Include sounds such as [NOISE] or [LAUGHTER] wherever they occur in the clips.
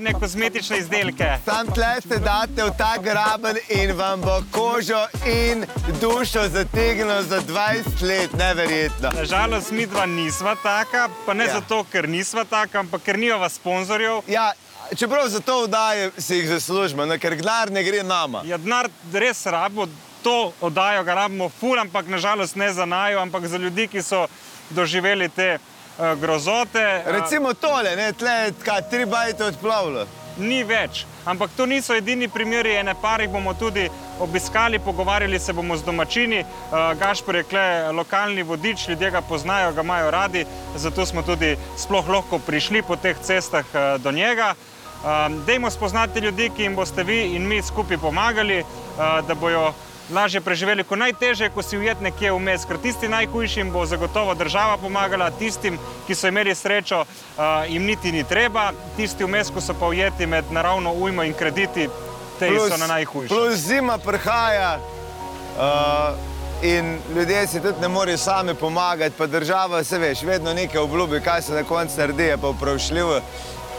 najne kozmetične izdelke. Sam tle se date v ta graben in vam bo kožo in dušo zategnilo za 20 let, neverjetno. Nažalost, mi dva nisva taka, pa ne Ja. zato, ker nisva taka, ampak ker nimava sponzorjev. Ja, čeprav za to vdaje si jih zaslužimo, no, ker gnar ne gre nama. Ja, denar res rabo, to oddajo ga rabimo ful, ampak nažalost ne za najo, ampak za ljudi, ki so doživeli te grozote. eh, Recimo tole, ne, tle kaj, tri bajte odplavilo. ni več. Ampak to niso edini primeri, ene par jih bomo tudi obiskali, pogovarjali se bomo z domačini. Uh, Gašpor je kle lokalni vodič, ljudje ga poznajo, ga imajo radi, zato smo tudi sploh lahko prišli po teh cestah do njega. Dejmo spoznati ljudi, ki jim boste vi in mi skupaj pomagali, da bojo lažje preživeli, ko najtežje, ko si ujet nekje vmes, ker tisti najhujšim bo zagotovo država pomagala, tistim, ki so imeli srečo, uh, jim niti ni treba, tisti vmes, ko so pa ujeti med naravno ujmo in krediti, te so na najhujši. plus zima prihaja uh, in ljudje si tudi ne morejo sami pomagati, pa država, se veš, vedno nekaj obljubi, kaj se na koncu naredi, je pa vprašljivo.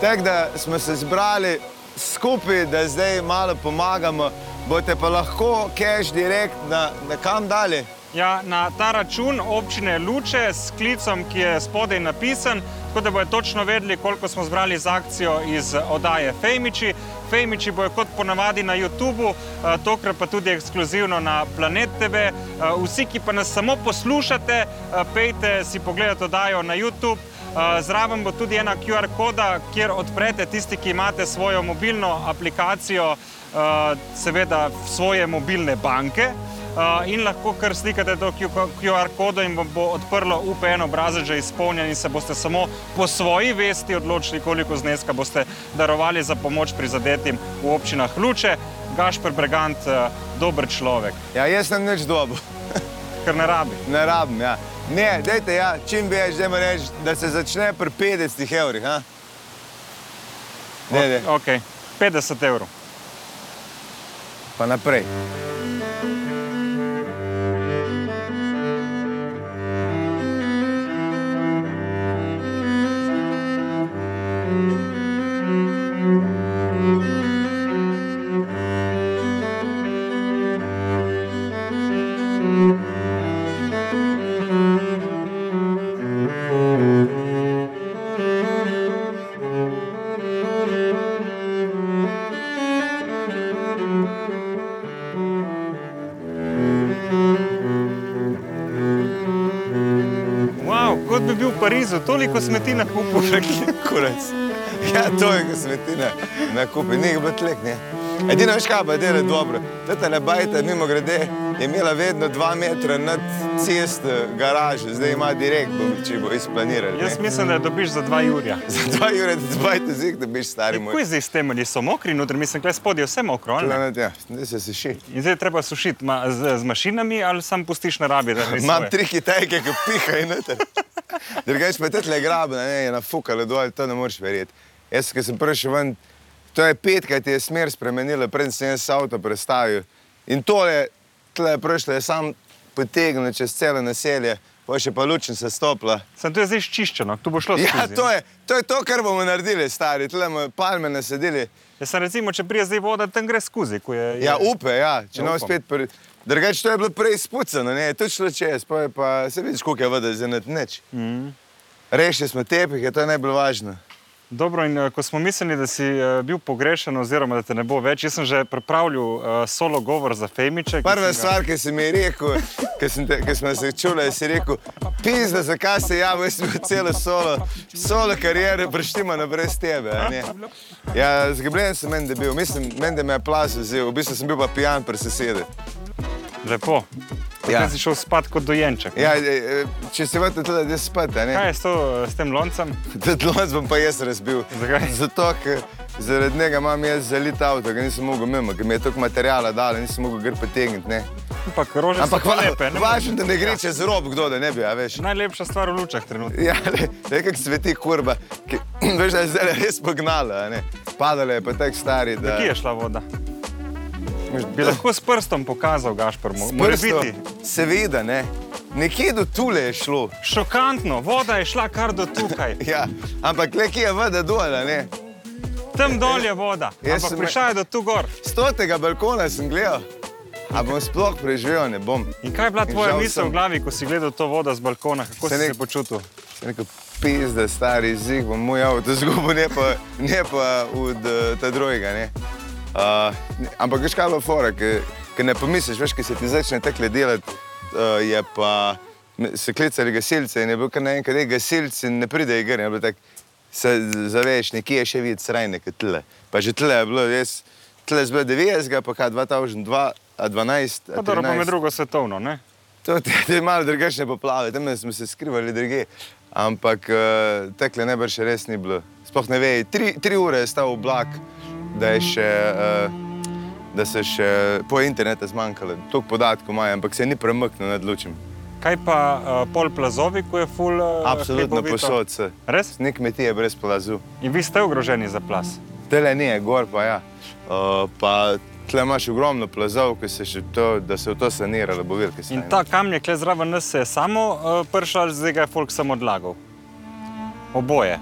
Tako da smo se zbrali skupaj, da zdaj malo pomagamo, boste pa lahko cash direkt na, na kam dalje. Ja, na ta račun občine Luče s klicom, ki je spodaj napisan, tako da bodo točno vedeli, koliko smo zbrali z akcijo iz oddaje Fejmiči. Fejmiči bojo kot ponavadi na YouTubu, eh, tokrat pa tudi ekskluzivno na Planet TV. Eh, Vsi, ki pa nas samo poslušate, eh, pejte si pogledati oddajo na YouTube. Zraven bo tudi ena QR koda, kjer odprete tisti, ki imate svojo mobilno aplikacijo, seveda svoje mobilne banke. Uh, in lahko kar slikate to QR kodo in vam bo odprlo UPN obrazec že izpolnjen in se boste samo po svoji vesti odločili, koliko zneska boste darovali za pomoč prizadetim v občinah Luče. Gašper Bregant, uh, dober človek, Ja, jaz sem nič dobo, [LAUGHS] ker ne rabi. ne rabim. Ja. Ne, dajte, ja, čim več, da reči, da se začne pri 50 evrih. ha? Ne, ne, Ok, 50 evrov. Pa naprej. Toliko smeti na kupu. [LAUGHS] Kurac. Ja, to je, ko svetina na kupi, ni bilo tlek, ne. Edino veš kaj, pa je dobro. Teta ne bajta, mimo grede, je imela vedno dva metra nad cesto garaže, zdaj ima direkt, bo, če bo izplanirali. Jaz ne. mislim, da je dobiš za 2 [LAUGHS] jurja. Za dva jure, da zbajte zik, da biš stari moj. Kaj zdaj s temelji so mokri, noter mislim, kaj spodje je vse mokro. ali ne? Planet, ja, zdaj se seši. In zdaj je treba sušiti ma, z, z mašinami ali sam pustiš na rabi. da [LAUGHS] gre Imam svoje? tri kitajke, ki pihajo noter. Drugač pa tetle grabna, ne, je nafukalo dol, to ne moreš verjeti. Jaz, ki sem prišel ven, to je petka, ti je smer spremenila, preden sem jaz avto prestavil. In tole, tle je prišlo, je sam potegnil čez celo naselje, pa še pa lučen se stopla. Sem to zdaj čiščeno, tu bo šlo skozi. Ja, to je, to je to, kar bomo naredili, stari, tle bomo palme nasedili. Jaz sem recimo, če prije zdaj voda, tam gre skozi. ko Je, Ja, je, upe, ja, če Ja, ne upam. spet. Pri... Drugače, to je bilo prej spucano, ne, to je šlo čez, pa, je pa se vidiš, koliko je vode, zdaj neč. Mm. Rešili smo tepihe, to je najbolj važno. Dobro, in eh, ko smo mislili, da si eh, bil pogrešen, oziroma da te ne bo več, jaz sem že pripravljal uh, solo govor za Femiče. Prva ga- stvar, ki si mi je rekel, ki smo se čuli, si rekel, pizda, zakaj se javim, jaz sem bil celo solo, solo kariero, preštima na brez tebe. ne. Ja, zgubljen sem meni, da bil, mislim, meni, da me je plas vzel, v bistvu sem bil pa pijan pri sosedi. Lepo. Ja. Ja. si šel spat kot dojenček. ne? Ja, e, e, če se vrte tudi, da spet. Kaj je s, to, s tem loncem? [LAUGHS] Tedlonc bom pa jaz razbil. Zakaj? Zato, ker zaradi njega imam jaz zalit avto, ga nisem mogel mimo, ker mi je toliko materijala dal, nisem mogel gre potegniti. ne. Ampak rože Ampak so lepe. ne važno, da ne gre čez rob, kdo da ne bi, a veš. Najlepša stvar v lučah trenutno. Ja, le, le kako sveti kurba, ki, [CLEARS THROAT] veš, da je zdaj res pognala, ne. Padala je pa tako stari, da... Kje je šla voda? Bi lahko s prstom pokazal, Gašpor, mo- mora biti. Seveda, ne. Nekje do tule je šlo. Šokantno, voda je šla kar do tukaj. [LAUGHS] Ja, ampak le kje je voda dol, a ne. Tam dol je voda, Jaz ampak sem- prišla je do tu gor. Z tega balkona sem gledal. A bom sploh preživel, ne bom. In kaj je bila tvoja misel sem. v glavi, ko si gledal to vodo z balkona? Kako Se si nek- se počutil? Rekel, pizda, stari zig, bom moj avto [LAUGHS] zgubil, ne pa, ne pa od uh, ta drugega. Ne. Uh, ne, ampak veš, kaj je fora, ker ne pomisliš, veš, ki se ti začne tekle delati, uh, je pa me- se klicali gasilce in je bil kar naenkrat, da gasilci ne pridejo igr. je bilo tako, Se zaveš, nekje je še videti srajne, kot tle. Pa že tle je bilo, jaz, tle je bilo 90, pa kaj 2002, a 12. Pa dobro, pa med drugo svetovno, ne? To je malo drugačne poplave, tam smo se skrivali druge. Ampak uh, tekle najbrž res ni bilo. Sploh ne ve, tri, tri ure je stal oblak, da, je še, uh, da se še po internetu zmanjkalo. Toliko podatkov imajo, ampak se ni premaknil nad lučem. Kaj pa uh, pol plazovi, ko je full uh, Absolutno hribovito? posod se. Res? Ni kmetije brez plazu. In vi ste ogroženi za plas. Tele ni, gor pa ja. Uh, pa tle imaš ogromno plazov, ki se še to, da se v to saniralo, bo videl, kaj se In ta kamnik, kle zraven nas se je samo uh, pršal, zdaj ga je folk samo odlagal. Oboje.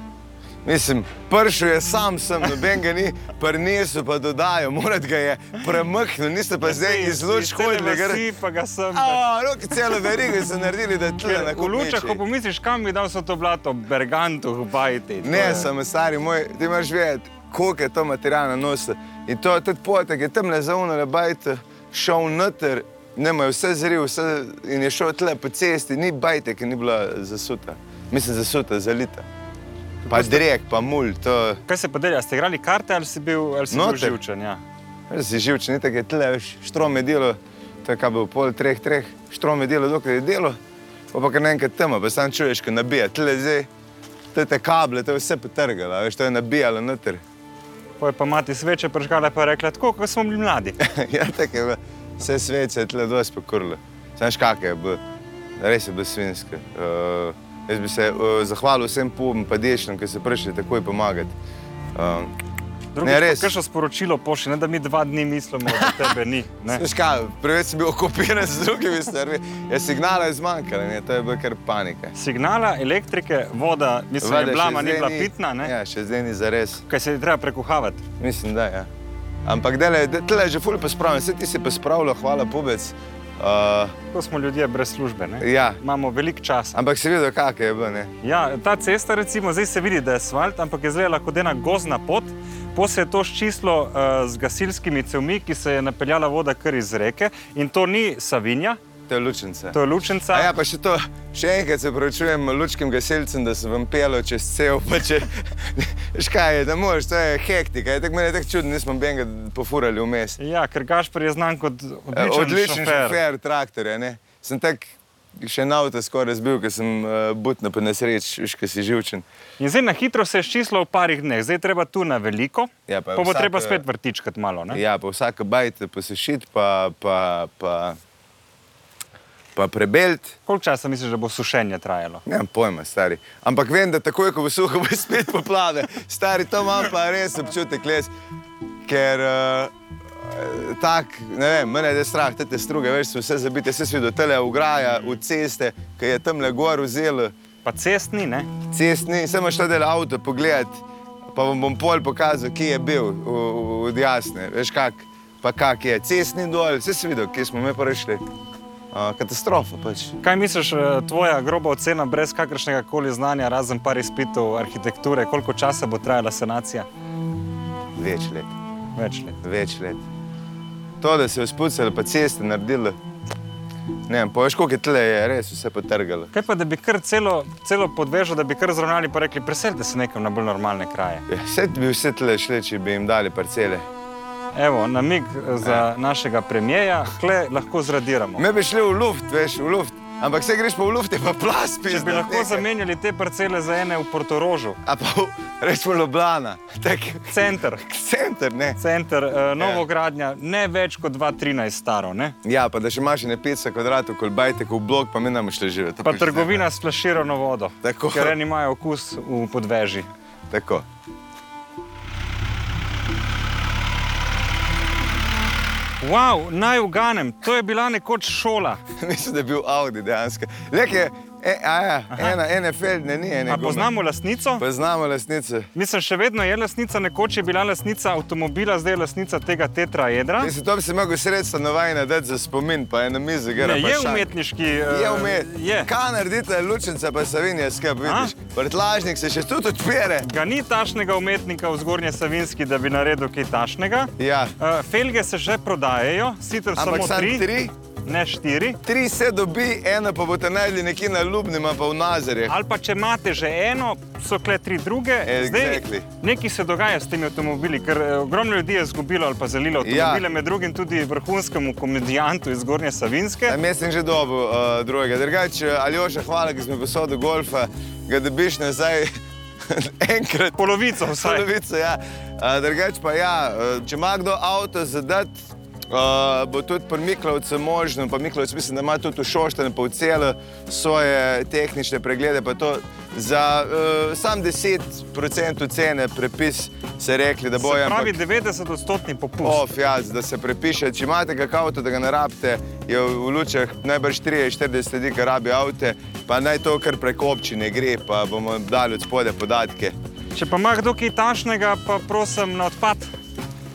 Mislim, pršel je sam sem, noben ga ni prinesel, pa dodajo, morat ga je premaknil, niste pa zdaj iz luč hodili. gre- Si pa ga sem. A, roki celo verigo so naredili, da tle na V lučah, ko pomisliš, kam bi dal so to blato, Bergantu, Bajti. Ne, je- samo stari moj, ti moraš vedeti, koliko je to materialna nosa. In to tudi potek je tam le zaunale bajte, šel noter, nema je vse zril, vse in je šel tle po cesti, ni bajte, ki ni bila zasuta. Mislim, zasuta, zalita. Pa drek, pa mulj, to... Kaj se pa dela, ste igrali karte ali si bil, ali si bil Noter. živčen? Ja. Si živčen, ni tako je tle, štrom je delo, to je kaj bo pol treh, treh, štrom je delo, dokler je delo, pa pa kar naenkrat tema, pa sam čuješ, ko nabija, tle zdaj, te, te kable, to je vse potrgalo, veš, to je nabijalo noter. Poje pa mati sveče pržgala, pa je rekla, tako kot smo bili mladi. [LAUGHS] ja, tako je, bilo. vse sveče je tle dosti pokurlo. Znaš, kak je bilo, res je bilo svinsko. Uh, jaz bi se uh, zahvalil vsem pubom pa dešnim, ki so prišli takoj pomagati. Uh, Ne, res. Kaj še sporočilo pošlji, ne da mi dva dni mislimo, da tebe ni. kaj, preveč sem bil okupiran z drugimi stvarmi, je signala je zmanjkalo, ne, to je bila kar panika. Signala, elektrike, voda, mislim, Voda je bila, še ma ni bila pitna, ne? Ja, še zdaj ni za res. kaj se je treba prekuhavati. Mislim, da. Ja. Ampak dele, tle je že ful pospravljen, vse ti si pa spravljal, hvala pubec. Uh, Ko smo ljudje brez službe, ne? ja, imamo veliko časa. ampak si videl, kak je bilo, ne? Ja, ta cesta, recimo, zdaj se vidi, da je asfalt, ampak je zelo kot ena gozna pot. Po se je to ščislo uh, z gasilskimi cevmi, ki se je napeljala voda kar iz reke. In to ni Savinja, To je lučence. to je Lučenca. A ja, pa še to, še enkrat se pravičujem lučkim gasilcem, da sem vam pel čez cel, pa če, [LAUGHS] veš kaj je, da moraš, to je hektika, je tako meni tako čudno, nismo benga pofurali vmes. Ja, ker Gašpor je znan kot odličen, Eh, Odličen šofer. šofer traktorja, ne. Sem tak še na avto skoraj zbil, ker sem uh, butno pa nesreč, veš, ker si živčen. In zdaj na hitro se je ščislo v parih dneh, zdaj treba tu na veliko, Ja, pa pa, pa bo vsaka- treba spet vrtičkati malo. Ne? Ja, pa vsaka bajta posešiti, pa, pa, pa, pa prebeliti. Koliko časa misliš, da bo sušenje trajalo? Nemam pojma, stari. Ampak vem, da takoj, ko bo suho, [LAUGHS] bo spet poplave. Stari, to imam pa res občutek les, ker uh, tak, ne vem, mene je strah, te struge, veš, so vse zabite, vse svi do tele ograja, v ceste, ki je tam le gor vzelo, Pa cestni, ne? cestni, samo šta del avto pogledati, pa vam bom pol pokazal, kje je bil, od jasne, veš kak, pa kak je, cestni dol, vse si videl, kje smo me prišli. Katastrofa pač. Kaj misliš, eh, tvoja groba ocena, brez kakršnega koli znanja, razen par izpitov arhitekture, koliko časa bo trajala sanacija? Več let. Več let. več let. To, da se je spucali, pa ceste naredili. Ne vem, poveš, koliko je tle, je res vse potrgalo. Kaj pa, da bi kar celo, celo podvežo, da bi kar zravnali, pa rekli, preselite se nekam na bolj normalne kraje. Ja, Vse bi vse tle šle, če bi jim dali parcele. Evo, namig za našega premijeja, kle lahko zradiramo. Me bi šli v luft, veš, v luft. Ampak se greš pa v luft, je pa plas, Če bi lahko zamenjali te parcele za ene v Portorožu, A pa v- rečemo Ljubljana, tak center, center, ne. center uh, novogradnja, ne več kot 2-13 staro, ne? Ja, pa da še imaš ne 5 kvadratov, kol bajte, v blok, pa mi ne bomo šli živeti. Pa ne. trgovina s flaširano vodo, Tako. ker eni imajo okus v podveži. Tako. Wow, naj uganem, to je bila nekoč šola. [LAUGHS] Mislim, da je bil Audi dejansko. Leke, e, a ja, ena, ene feldne ni, ene A gume. poznamo lastnico? Poznamo lastnice. Mislim, še vedno je lastnica, nekoč je bila lastnica avtomobila, zdaj je lastnica tega tetraedra. Mislim, to bi se lahko sredstva novajna dati za spomin, pa ena miza gre. Ne, je umetniški. eh, Je umet. Je. Kaj naredite, lučenca pa Savinja skrb, vidiš? Vrtlažnik se še tudi odpire. Ga ni tašnega umetnika v zgornji Savinski, da bi naredil kaj tašnega. Ja. Uh, felge se že prodajajo, sicer samo tri, tri? Ne štiri. Tri se dobi, eno pa boste najdli nekje na Ljubnima, pa v Nazarjih. Ali pa če imate že eno, so kle tri druge. Exactly. Nekaj se dogaja s temi avtomobili, ker eh, ogromno ljudi je izgubilo ali pa zalilo avtomobile, ja. med drugim tudi vrhunskemu komedijantu iz Zgornje Savinske. Jaz sem že dobil uh, drugega. Drugače, Aljoša, hvala, ki smo posodili golfa, ga dobiš nazaj [LAUGHS] enkrat. Polovico vsaj. Polovico, ja. Uh, drugače pa ja, če ima kdo avto zadat, uh, bo tudi pri Miklovcu možno, pa Miklovc mislim, da ima tudi v Šoštene pa v celo svoje tehnične preglede, pa to za uh, sam 10% cene prepis se rekli, da Se bojo. pravi 90 odstotni popust. Of, ja, da se prepiše. Če imate kak avto, da ga ne rabite, je v lučah najbrž 30-40 ljudi, ki rabijo avto, pa naj to kar preko občine gre, pa bomo dali od spode podatke. Če pa ima kdo kaj tašnega, pa prosim na odpad.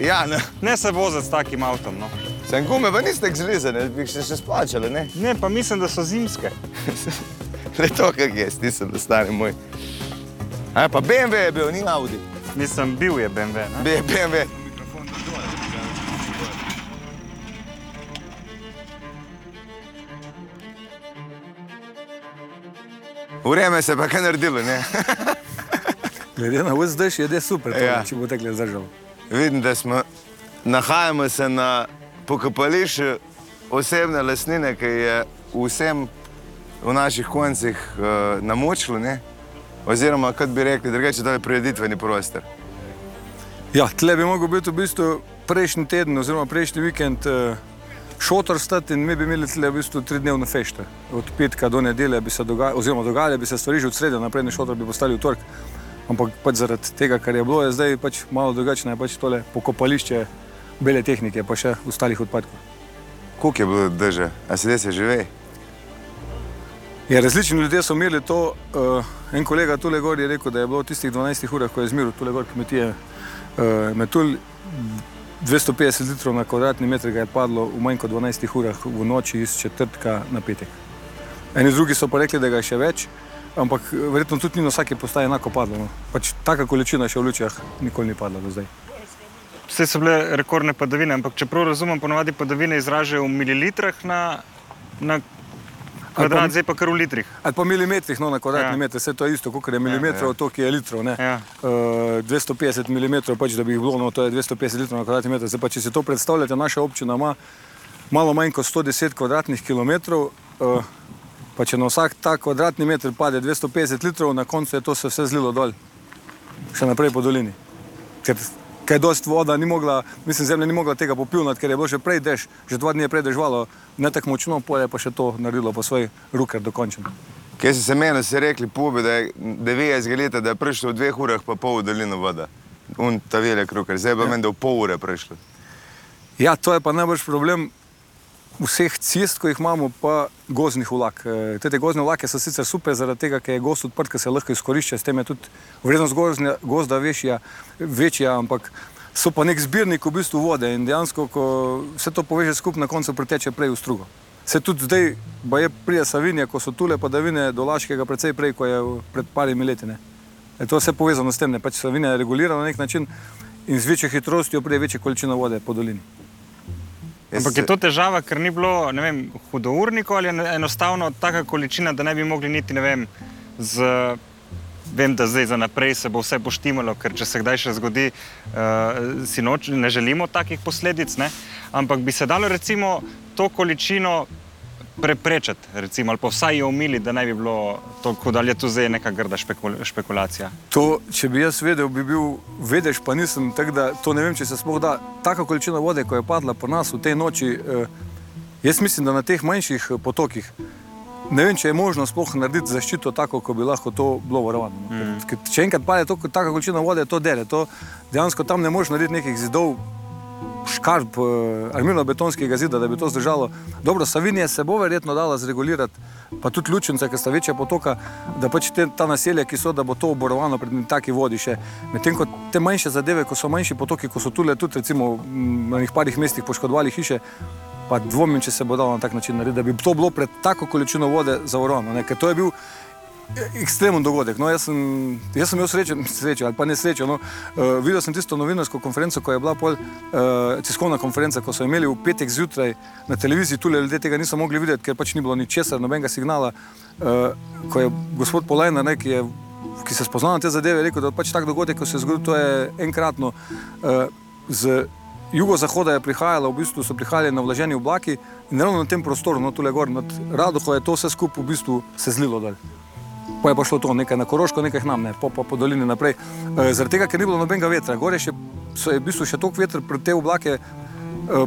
Ja, ne. Ne se voziti s takim avtom. No. Sem gume, pa niste zlizane, bi se še splačali, ne? Ne, pa mislim, da so zimske. [LAUGHS] Le to, kak je, nisem, da stane moj. A, pa BMW je bil, ni Audi. Nisem bil je BMW. Ne? B- BMW. Vreme se pa kaj naredilo, ne? [LAUGHS] Glede na vse zdaj, je super, to, Ja. če bo tako zdržal. Vidim, da smo, nahajamo se na pokopališču osebne lasnine, ki je vsem v naših koncih uh, namočilo, ne? oziroma, kot bi rekli, drugače to je prireditveni prostor. Ja, tle bi mogel biti v bistvu prejšnji teden, oziroma prejšnji vikend, eh, šotor stati in mi bi imeli tle v bistvu tridnevno fešte. Od petka do nedelje bi se dogajalo, oziroma dogajale bi se stvari že od srede naprej, na šotor bi postali v torek. Ampak pač zaradi tega, kar je bilo, je zdaj pač malo drugačno, je pač tole pokopališče bele tehnike, pa še ostalih odpadkov. Kuk je bilo drže, a se desi žive? Ja, različni ljudje so imeli to. Uh, en kolega tule gor je rekel, da je bilo v tistih 12 urah, ko je zmiril tule gor kmetije, uh, metulj 250 litrov na kvadratni meter ga je padlo v manj kot 12 urah v noči iz četrtka na petek. Eni drugi so pa rekli, da ga je še več, ampak eh, verjetno tudi ni na vsaki postaji enako padlo. No. Pač taka količina še v lučah nikoli ni padla do zdaj. Vse so bile rekordne padavine, ampak če prav razumem, ponovadi padavine izražajo v mililitrah na, na kvadrat, zdaj pa kar v litrih. Ali pa milimetrih no, na kvadratni Ja. ja. meter, vse to je isto, kot je milimetrov, ja, ja. to je litrov. ne. Ja. Uh, 250 mm, pač, da bi jih bilo, no, to je 250 litrov na kvadratni meter. Zdaj, pa, če si to predstavljate, naša občina ima malo manj kot 110 kvadratnih kilometrov. Uh, pa če na vsak ta kvadratni meter pade 250 litrov, na koncu je to se vse zlilo dol, še naprej po dolini. Ker kaj dost voda ni mogla, mislim, zemlja ni mogla tega popilnati, ker je bilo že prej dež, že dva dni je prej dežvalo, ne tako močno, polje pa še to naredilo po svoj ruker dokončen. Kaj so se meni se rekli, pubi, da je 90 let, da je prišlo v dveh urah pa pol v dolino voda. Un ta velik ruker, zdaj pa ja. meni, da v pol ure prišlo. Ja, to je pa najbrž problem vseh cest, ko jih imamo, pa gozdnih vlak. E, Te gozdne vlake so sicer super, zaradi tega, ker je gost odprt, ker se lahko izkorišča, s tem je tudi vrednost gozdne, gozda večja, večja, ampak so pa nek zbirnik v bistvu vode in dejansko, ko vse to poveže skupaj, na koncu preteče prej v strugo. Se tudi zdaj, ba je prija Savinja, ko so tule padavine do Laškega, precej prej, ko je pred parimi leti. Ne. E, to je vse povezano s tem, da pač Savinja je regulirana na nek način in z večjo hitrostjo prije večje količine vode po dolini. Jaz Ampak je to težava, ker ni bilo vem, hudournikov ali enostavno taka količina, da ne bi mogli niti ne vem. Z, vem, da zdaj za naprej se bo vse poštimalo, ker če se kdaj še zgodi, uh, si noč, ne želimo takih posledic. Ne? Ampak bi se dalo recimo to količino preprečiti, recimo, ali pa vsaj jo umili, da ne bi bilo tako, da je to zdaj neka grda špekul špekulacija. To, če bi jaz vedel, bi bil vedež, pa nisem, tako da to ne vem, če se sploh da. Taka količina vode, ko je padla po nas v tej noči, eh, jaz mislim, da na teh manjših eh, potokih. Ne vem, če je možno sploh narediti zaščito tako, kot bi lahko to bilo varovano. Mm. Če enkrat pade tako količina vode, to dere. To dejansko tam ne moreš narediti nekih zidov, škarp, eh, armirno-betonskega zida, da bi to zdržalo. Dobro, Savinje se bo verjetno dala zregulirati, pa tudi Lučence, ki sta večja potoka, da pač te, ta naselja, ki so, da bo to oborovano pred taki vodi še. Medtem ko te manjše zadeve, ko so manjši potoki, ko so tule tudi recimo na nekih parih mestih poškodovali hiše, pa dvomim, če se bo dalo na tak način narediti, da bi to bilo pred tako količino vode zavarovano. Ker to je bil ekstremen dogodek. No, jaz, sem, jaz sem imel srečo, [LAUGHS] srečo ali pa nesrečo. No. Uh, videl sem tisto novinarsko konferenco, ko je bila pol, uh, tiskovna konferenca, ko so imeli v petek zjutraj na televiziji, tu ljudje tega niso mogli videti, ker pač ni bilo ničesar, nobenega signala. Uh, ko je gospod Polajna, ne, ki, je, ki se spozna na te zadeve, rekel, da pač tak dogodek, ko se je zgodil, to je enkratno. Uh, z jugozahoda je prihajalo, v bistvu so prihajali na vlaženi oblaki in ravno na tem prostoru, no, tule gor nad Radoho, je to vse skupaj v bistvu se zlilo dol. Pa je pa šlo to nekaj na Koroško, nekaj nam, ne, po, po, po dolini naprej. E, zaradi tega, ker ni bilo nobenega vetra. Gore še, so, je v bistvu še toliko vetra pred te oblake e,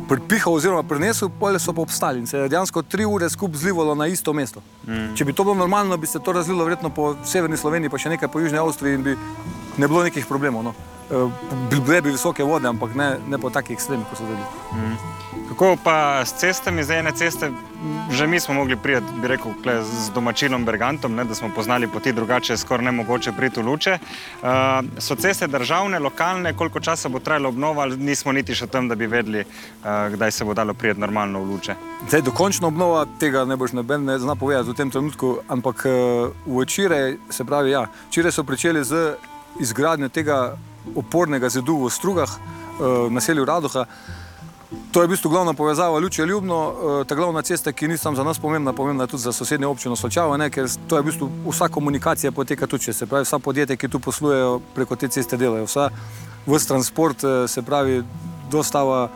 pripihal oziroma prinesel, polje so pa obstali in se je dejansko tri ure skupaj zlivalo na isto mesto. Mm. Če bi to bilo normalno, bi se to razlilo verjetno po severni Sloveniji, pa še nekaj po južni Avstriji in bi ne bilo nekih problemov. No. E, bile bi visoke vode, ampak ne, ne po takih ekstremih, kot so bili. Mm. Kako pa s cestami, zdaj ene ceste, že mi smo mogli priti, bi rekel, z domačinom Bergantom, ne, da smo poznali poti, drugače skoraj ne mogoče priti v luče. Uh, so ceste državne, lokalne, koliko časa bo trajalo obnova, nismo niti še tam, da bi vedeli, uh, kdaj se bo dalo priti normalno v luče. Zdaj, dokončna obnova tega ne boš noben ne zna povedati v tem trenutku, ampak uh, včeraj, se pravi, ja, včeraj so pričeli z izgradnjo tega opornega zidu v Strugah, uh, naselju Radoha. To je v bistvu glavna povezava Ljuče Ljubno, eh, ta glavna cesta, ki ni samo za nas pomembna, pomembna tudi za sosednje občino Solčava, ne, ker to je v bistvu vsa komunikacija poteka tu, se pravi, vsa podjetja, ki tu poslujejo preko te ceste delajo, vsa vse transport, eh, se pravi, dostava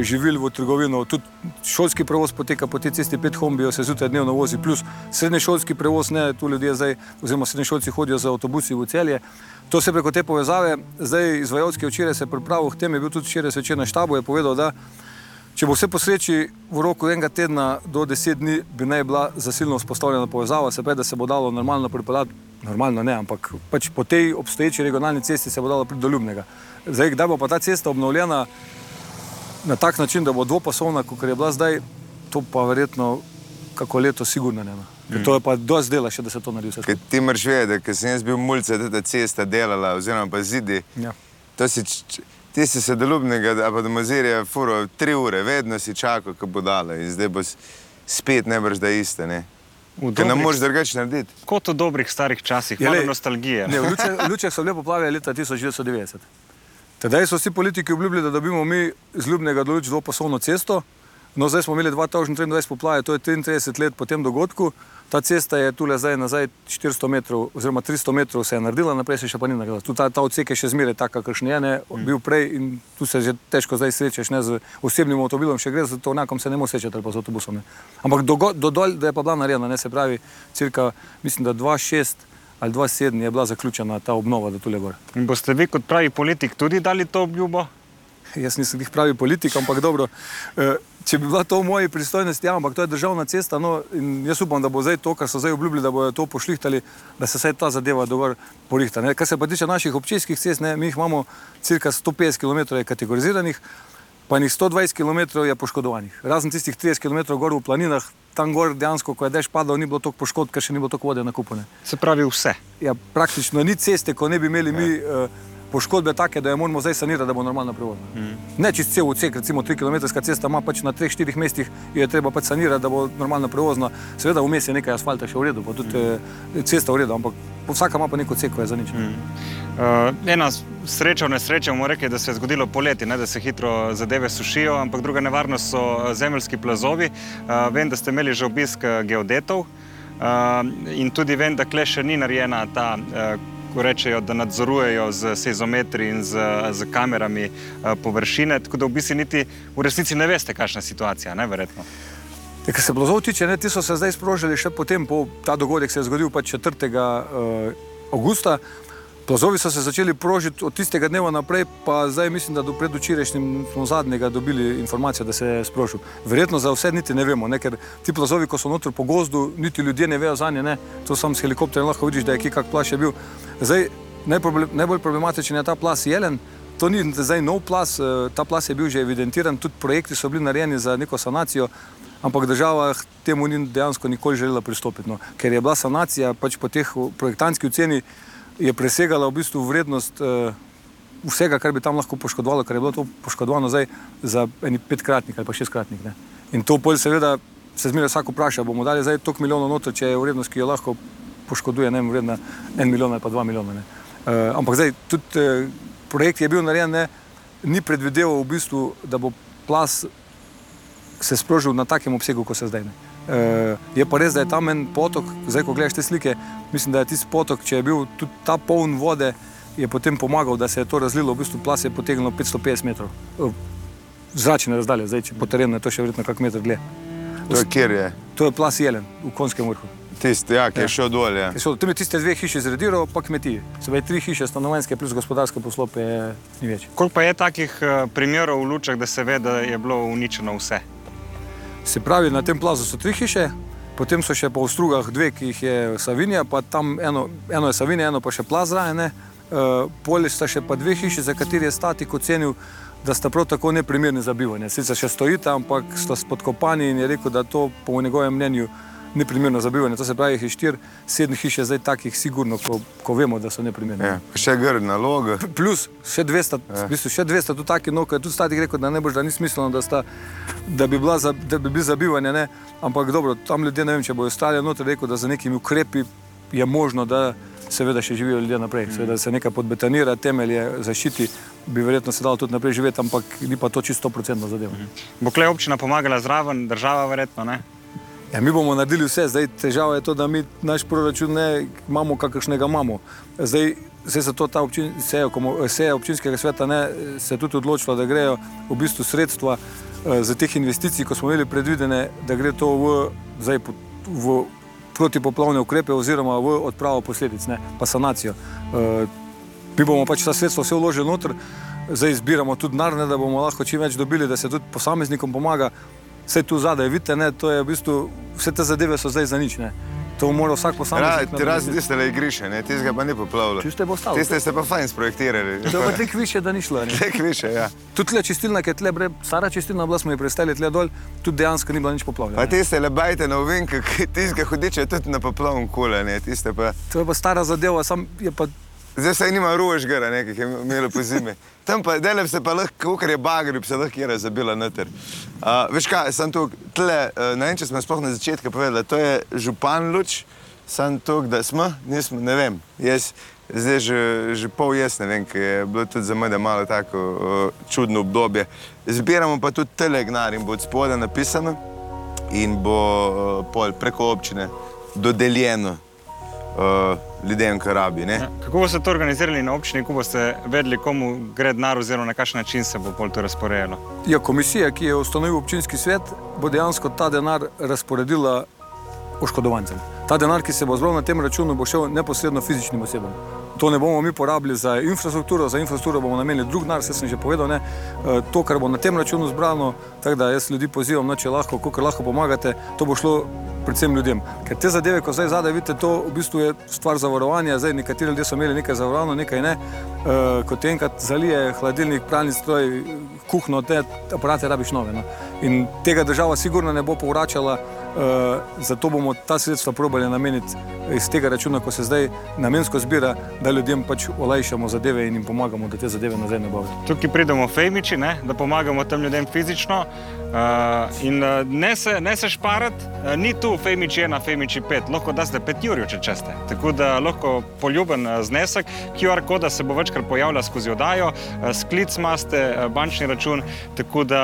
živil v trgovino, tudi šolski prevoz poteka po tej cesti, pet hombijo se zjutraj dnevno vozi, plus srednje šolski prevoz, ne, tu ljudje zdaj, oziroma srednje šolci hodijo za avtobusi v celje. To se preko te povezave, zdaj izvajalski včeraj se pripravil, tem je bil tudi včeraj svečer na štabu, je povedal, da če bo vse po sreči v roku enega tedna do deset dni, bi naj bila zasilno vzpostavljena povezava, se pravi, da se bo dalo normalno pripeljati, normalno ne, ampak pač po tej obstoječi regionalni cesti se bo dalo priti do Ljubnega. Zdaj, kdaj bo pa ta cesta obnovljena na tak način, da bo dvopasovna, kot je bila zdaj, to pa verjetno kako leto sigurno ne. No. Mm. To je pa dosti dela še, da se to naredi. Ti moraš vedeti, ker sem jaz bil mulce, da ta cesta delala, oziroma pa zidi. Ja. Si, ti si se dolubnega, pa do Mazirja furo tri ure, vedno si čakal, ko bo dala in zdaj bo spet ne brž da iste. Ne? Ker ne moreš drugače narediti. Kot v dobrih starih časih, ja, malo nostalgije. Ne, v Lučeh [LAUGHS] so bile poplave leta 1990. Tedaj so vsi politiki obljubili, da dobimo mi z Ljubnega do Luč dvopasovno cesto. No, zdaj smo imeli 2023 poplave, to je 33 let po tem dogodku. Ta cesta je tukaj zdaj nazaj 400 metrov, oziroma 300 metrov se je naredila, naprej se še pa ni naredila. Tu ta, ta odsek je še zmeraj tak, kakršen je, ne, bil prej in tu se že težko zdaj srečeš, ne z osebnim avtomobilom, še gre za to, enakom se ne moreš srečati, ali pa z avtobusom. Ampak do, do dol, da je pa bila narejena, ne se pravi, cirka, mislim, da 2,6 ali 2,7 je bila zaključena ta obnova do tule gor. In boste vi kot pravi politik tudi dali to obljubo? Jaz nisem jih pravi politik, ampak dobro. Eh, če bi bila to v moji pristojnosti, ja, ampak to je državna cesta. No, jaz upam, da bo zdaj to, kar so zdaj obljubili, da bodo to pošlihtali, da se vse ta zadeva dobro porihta. Ne. Kar se pa tiče naših občinskih cest, ne, mi jih imamo cirka 150 km kategoriziranih, pa njih 120 km je poškodovanih. Razen tistih 30 km gor v planinah, tam gor dejansko, ko je dež padal, ni bilo toliko poškodb, ker še ni bilo toliko vode nakupone. Se pravi vse? Ja, praktično ni ceste, ko ne bi imeli mi. Uh, poškodbe take, da jo moramo zdaj sanirati, da bo normalno prevozno. Mm. Ne čist cel odsek, recimo 3 km cesta ima pač na 3-4 mestih, jo je treba pač sanirati, da bo normalno prevozno. Seveda vmes je nekaj asfalta še v redu, pa tudi mm. cesta v redu, ampak vsaka ima pa neko odsek, ko je za nič. Mm. Uh, ena sreča v nesreči, bomo rekli, da se je zgodilo poleti, ne, da se hitro zadeve sušijo, ampak druga nevarnost so zemeljski plazovi. Uh, vem, da ste imeli že obisk geodetov uh, in tudi vem, da kle še ni narejena ta uh, rečejo, da nadzorujejo z sezometri in z, z kamerami uh, površine, tako da v bistvu niti v resnici ne veste, kakšna je situacija, ne verjetno. Ja, Kar se plazov tiče, ne, ti so se zdaj sprožili še potem, po, ta dogodek se je zgodil pa 4. Uh, augusta. Plazovi so se začeli prožiti od tistega dneva naprej, pa zdaj mislim, da do predvčerajšnjim smo zadnjega dobili informacijo, da se je sprožil. Verjetno za vse niti ne vemo, ne? ker ti plazovi, ko so noter po gozdu, niti ljudje ne vejo za nje, ne? to sam s helikopterjem lahko vidiš, da je kak plaš je bil. Zdaj, najproble- najbolj problematičen je ta plas jelen. To ni zdaj nov plas, eh, ta plas je bil že evidentiran, tudi projekti so bili narejeni za neko sanacijo, ampak država temu ni dejansko nikoli želela pristopiti. No. Ker je bila sanacija pač po teh projektantski oceni je presegala v bistvu vrednost uh, vsega, kar bi tam lahko poškodovalo, ker je bilo to poškodovano zdaj za eni petkratnik ali pa šestkratnik. Ne. In to pol seveda se zmeraj vsak vpraša, bomo dali zdaj toliko milijonov noter, če je vrednost, ki jo lahko poškoduje, ne vem, vredna en milijon ali pa dva milijona. Ne. Uh, ampak zdaj tudi uh, projekt je bil narejen, ne, ni predvideval v bistvu, da bo plas se sprožil na takem obsegu, kot se zdaj. Ne. Uh, je pa res, da je tam en potok, zdaj ko gledaš te slike, mislim, da je tisti potok, če je bil tudi ta poln vode, je potem pomagal, da se je to razlilo, v bistvu plas je potegnil 550 metrov. Uh, Zračne razdalje, zdaj če po terenu je to še verjetno kak meter dlje. To je kjer je. To je plas jelen v konskem vrhu. Tisti, ja, ki je šel dol. Ja. So, tam je tiste dve hiše zrediral, pa kmetije. Se pravi, tri hiše stanovanjske plus gospodarske poslope je ni več. Koliko pa je takih eh, primerov v lučah, da se ve, da je bilo uničeno vse? Se pravi, na tem plazu so tri hiše, potem so še po strugah dve, ki jih je Savinja, pa tam eno, eno je Savinja, eno pa še plaz zraven. Uh, Polje sta še pa dve hiši, za kateri je statik ocenil, da sta prav tako neprimerni za bivanje. Sicer še stojita, ampak sta spodkopani in je rekel, da to po njegovem mnenju ni primerno za bivanje. To se pravi, jih je štiri, sedem hiš je zdaj takih, sigurno, ko, ko vemo, da so neprimerne. Ja. Še grd nalog. Plus še 200, ja. v bistvu še 200 tu taki, no, ko je tudi statik rekel, da ne boš, da ni smiselno, da, sta, da, bi, bila za, da bi bili za bivanje, ne. ampak dobro, tam ljudje ne vem, če bojo ostali noter, rekel, da za nekimi ukrepi je možno, da seveda še živijo ljudje naprej, seveda se nekaj podbetonira, temelje zaščiti, bi verjetno se dalo tudi naprej živeti, ampak ni pa to čisto procentno zadeva. Bo klej občina pomagala zraven, država verjetno ne? Ja, mi bomo naredili vse, zdaj težava je to, da mi naš proračun ne imamo, kakršnega imamo. Zdaj, zdaj se to ta občin, seja, seja občinskega sveta ne, se je tudi odločila, da grejo v bistvu sredstva eh, za teh investicij, ko smo imeli predvidene, da gre to v, zdaj, v protipoplavne ukrepe oziroma v odpravo posledic, ne, pa sanacijo. Eh, Mi bomo pač ta sredstva vse vložili noter, zdaj zbiramo tudi narne, da bomo lahko čim več dobili, da se tudi posameznikom pomaga. Vse tu zadaj, vidite, ne, to je v bistvu, vse te zadeve so zdaj za nič. Ne. To mora vsak posameznik. Ti razen tiste le igrišče, ne, tistega pa ni poplavilo. Čisto je bo ostalo. Tiste ste pa fajn sprojektirali. To je pa tek više, da ni šlo. Tek više, ja. Tudi tle čistilna, ki je tle, bre, stara čistilna bila, smo jo prestali tle dol, tudi dejansko ni bila nič poplavljena. Pa tiste le bajte na ovinkah, tistega hudiče tudi na poplavnem kule, ne, tiste pa. To je pa stara zadeva, sam je pa Zdaj se nima ruž gara, nekaj je imelo po zimi. Tam pa delem se pa lahko, ker je bagri, se lahko kjera zabila noter. Uh, veš kaj, sem tu, tle, uh, ne vem, če smo sploh na začetku povedali, to je župan Luč, sem tu, da smo, nismo, ne vem, jaz, zdaj že, že pol jaz ne vem, ker je bilo tudi za mene malo tako uh, čudno obdobje. Zbiramo pa tudi telegnar in bo od spoda napisano in bo uh, pol preko občine dodeljeno uh, ljudem, ki rabi. Ne? Ja. Kako boste to organizirali na občini, ko boste vedeli, komu gre denar oziroma na kakšen način se bo pol to razporejalo? Ja, komisija, ki je ustanovil občinski svet, bo dejansko ta denar razporedila oškodovancem. Ta denar, ki se bo zbral na tem računu, bo šel neposredno fizičnim osebam. To ne bomo mi porabili za infrastrukturo, za infrastrukturo bomo namenili drug denar, vse sem že povedal. Ne? E, To, kar bo na tem računu zbrano, tako da jaz ljudi pozivam, no, če lahko, koliko lahko pomagate, to bo šlo predvsem ljudem. Ker te zadeve, ko zdaj zadaj vidite, to v bistvu je stvar zavarovanja. Zdaj nekateri ljudje so imeli nekaj zavarovano, nekaj ne. E, Ko ti enkrat zalije hladilnik, pralni stroj, kuhno, te aparate rabiš nove. No. In tega država sigurno ne bo povračala, zato bomo ta sredstva probali nameniti iz tega računa, ko se zdaj namensko zbira, da ljudem pač olajšamo zadeve in jim pomagamo, da te zadeve nazaj ne bodo. Tukaj pridemo fejmiči, da pomagamo tem ljudem fizično. Uh, in uh, ne, se, ne se šparati, uh, ni tu fejmiči ena, fejmiči pet, lahko da ste pet jurjev, če česte. Tako da lahko poljuben uh, znesek, QR koda se bo večkrat pojavlja skozi odajo, uh, sklic imate, uh, bančni račun, tako da